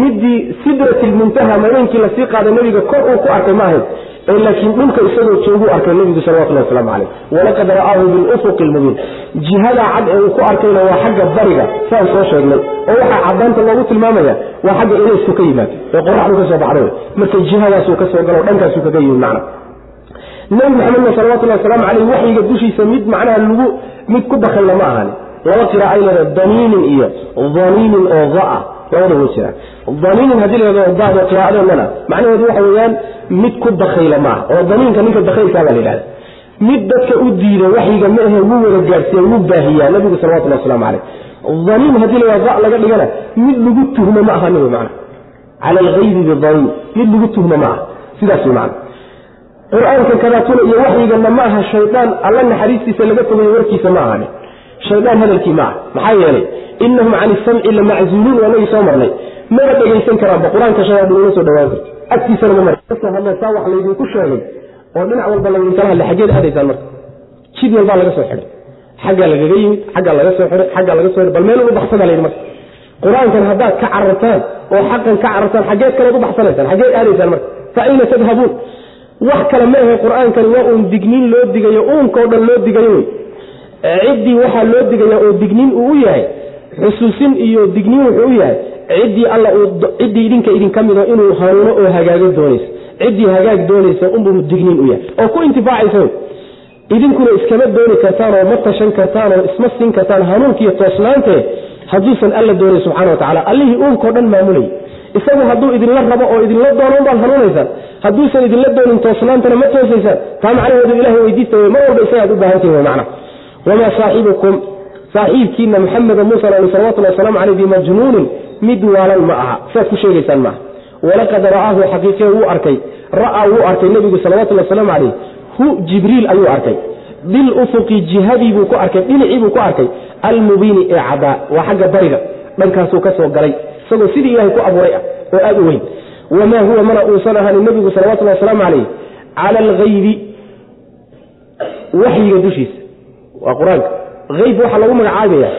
[SPEAKER 2] midii sidrat lmuntaha maydaynkii la sii qaaday nabiga kor uu ku arkay ma ahayd ee laakiin dhulka isagoo jooguu arkay nabigu salawatullahi waslamu caleyh walaqad ra'aahu bilufuqi lmubiin jihada cad ee uu ku arkayna waa xagga bariga saan soo sheegnay. Oo waxaa cadaanta loogu tilmaamaya waa xagga ilaysku ka yimaado ee qoraxdu ka soo marka jihadaasuu ka galo dhankaasuu kaga yimid macna. Nabi maxamedna salawatullahi wasalaamu caleyh waxyiga dushiisa mid macnaha lagu mid ku bakayla ma ahani. Laba qira ay leeda daniinin iyo daniinin oo daa labada way jiraan daniinin haddii la yhahdo daado qiraa'adeennana macnaheedu waxa weeyaan mid ku bakayla maaha oo daniinka ninka bakaylkaa baa la yidhahda mid dadka u diida waxyiga ma ahe wuu wada gaadhsiiya wuu baahiyaa nabigu salawatullahi waslamu caleyh daniin haddii la yhahdo da laga dhigana mid lagu tuhmo ma aha nabi macna. Cala algaybi bidaniin mid lagu tuhmo ma aha. Sidaas wey macna. Qur'aanka kadaatuna iyo waxyigana ma aha shaydaan alla naxariistiisa laga fogayo warkiisa ma ahani shaydaan hadalkii ma aha maxaa yeelay inahum can isamci lamaczuuluun waa nagii soo marnay. Maba dhegaysan karaanba qur'aanka shayaadin uma soo dhawaan karto. Agtiisana ma markasoo hadlaysaa wax laydinku sheegay oo dhinac walba laydinkala hadlay xaggeed aadaysaan marka. Jid walbaa laga soo xidhay. Xaggaa lagaga yimid xaggaa laga soo xiray xaggaa laga soo bal meel ugu baxsada layidhi marka. Qur'aankan haddaad ka carartaan oo xaqan ka carartaan xaggeed kaleed u baxsanaysaan xaggeed aadaysaan marka. Fa tadhabuun? Wax kale ma ahe qur'aankani waa uun digniin loo digayo uunkao dhan loo digayo wey ciddii waxaa loo digaya oo digniin uu u yahay. Xusuusin iyo digniin wuxuu u yahay. Ciddii alla ciddii idinka idinka mido inuu hanuuno oo hagaago doonaysa. Ciddii hagaag doonaysa unbuu digniin u yahay. Oo ku intifaacaysa idinkuna iskama dooni kartaan oo ma tashan kartaan isma siin kartaan hanuunkiiyo toosnaante hadduusan alla doonay subxana wa tacala allihii uunkao dhan maamulayy isagu hadduu idinla rabo oo idinla doono baad hanuunaysaan. Hadduusan idinla doonin toosnaantana ma toosaysaan. Taa macnaheedu ilahay weydiista wey. Mar walba isagaad u baahantihin w macna wamaa saaxibukum saaxiibkiina maxameda muusa al salawatulli wasalaamu caleyh bimajnuunin mid waalan ma aha saad ku sheegaysaan maaha walaqad ra'aahu xaqiiqee wuu arkay ra'aa wuu arkay nebigu salawatullhi wasalaamu caleyh hu jibriil ayuu arkay bilufuqi jihadii buu ku arkay dhinacii buu ku arkay almubiini ee cadaa waa xagga bariga dhankaasuu ka soo galay isagoo sidii ilahay ku abuuray ah oo aad u weyn wamaa huwa mana uusan ahaanin nebigu salawatullahi wasalaamu caleyh cala alghaybi waxyiga dushiisa waa qur'aanka. Hayb waxaa lagu magacaabaya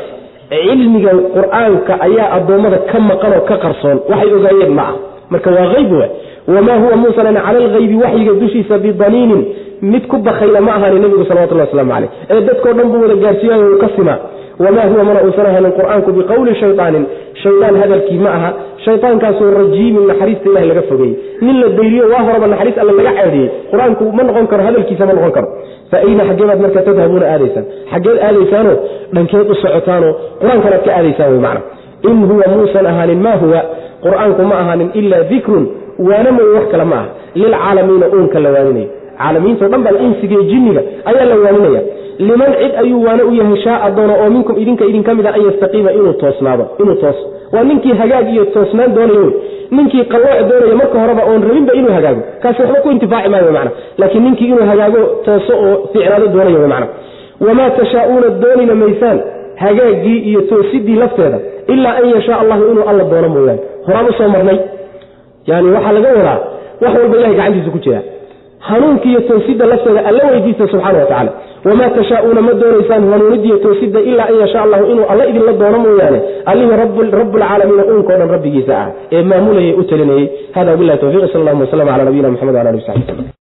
[SPEAKER 2] cilmiga qur'aanka ayaa addoommada ka maqan oo ka qarsoon waxay ogaayeen ma ah marka waa hayb wa wamaa huwa muusanan cala alghaybi waxyiga dushiisa bidaniinin mid ku bakayla ma ahaanin nebigu salawatullah waslamu caleyh ee dadkao dhan buu wada gaarsiiyayo uu ka simaa wamaa huwa mana uusan ahanin qur'aanku biqowli shayaanin shaydaan hadalkii ma aha shaydaankaasoo rajiimin naxariista ilahi laga fogeeyey nin la dayliyo waa horaba naxariis alle laga ceediyey qur'aanku ma noqon karo hadalkiisa ma noqon karo fa ayna xaggeebaad marka tadhabuuna aadaysaan xaggeed aadaysaanoo dhankeed u socotaanoo qur'aankanaad ka aadaysaan wey macna in huwa muusan ahaanin maa huwa qur'aanku ma ahaanin ilaa dikrun waana mooye wax kale ma aha lilcaalamiina uunka la waaninayo caalamiintao dhan baa insiga iyo jinniga ayaa la waaninaya. Liman cid ayuu waana u yahay shaaa doono oo minkum idinka idinka mid a an yastaqiima inuu toosnaado inuu tooso waa ninkii hagaag iyo toosnaan doonayo wey. Ninkii qallooc doonaya marka horeba oon rabinba inuu hagaago. Kaasi waxba ku intifaaci maayo mana laakiin ninkii inuu hagaago tooso oo fiicnaado doonayo w mana wamaa tashaauuna doonina maysaan. Hagaagii iyo toosidii lafteeda. Ilaa an yashaa allahu inuu alla doono mooyaane horaan u soo marnay yani waxaa laga wadaa wax walba ilahay gacantiisa ku jira. Hanuunki iyo toosidda lafteeda alla weydiista subxana wa tacala wamaa tashaauuna ma doonaysaan hanuunidiiyo toosidda ilaa an yashaa allahu inuu alla idinla doono mooyaane. Allihii rabbulcaalamiina uunkao dhan rabbigiisa ah. Ee maamulayay u talinayey hada wabilahi towfiq sal allahuma waslama cala nabiyina mxamed wala ali w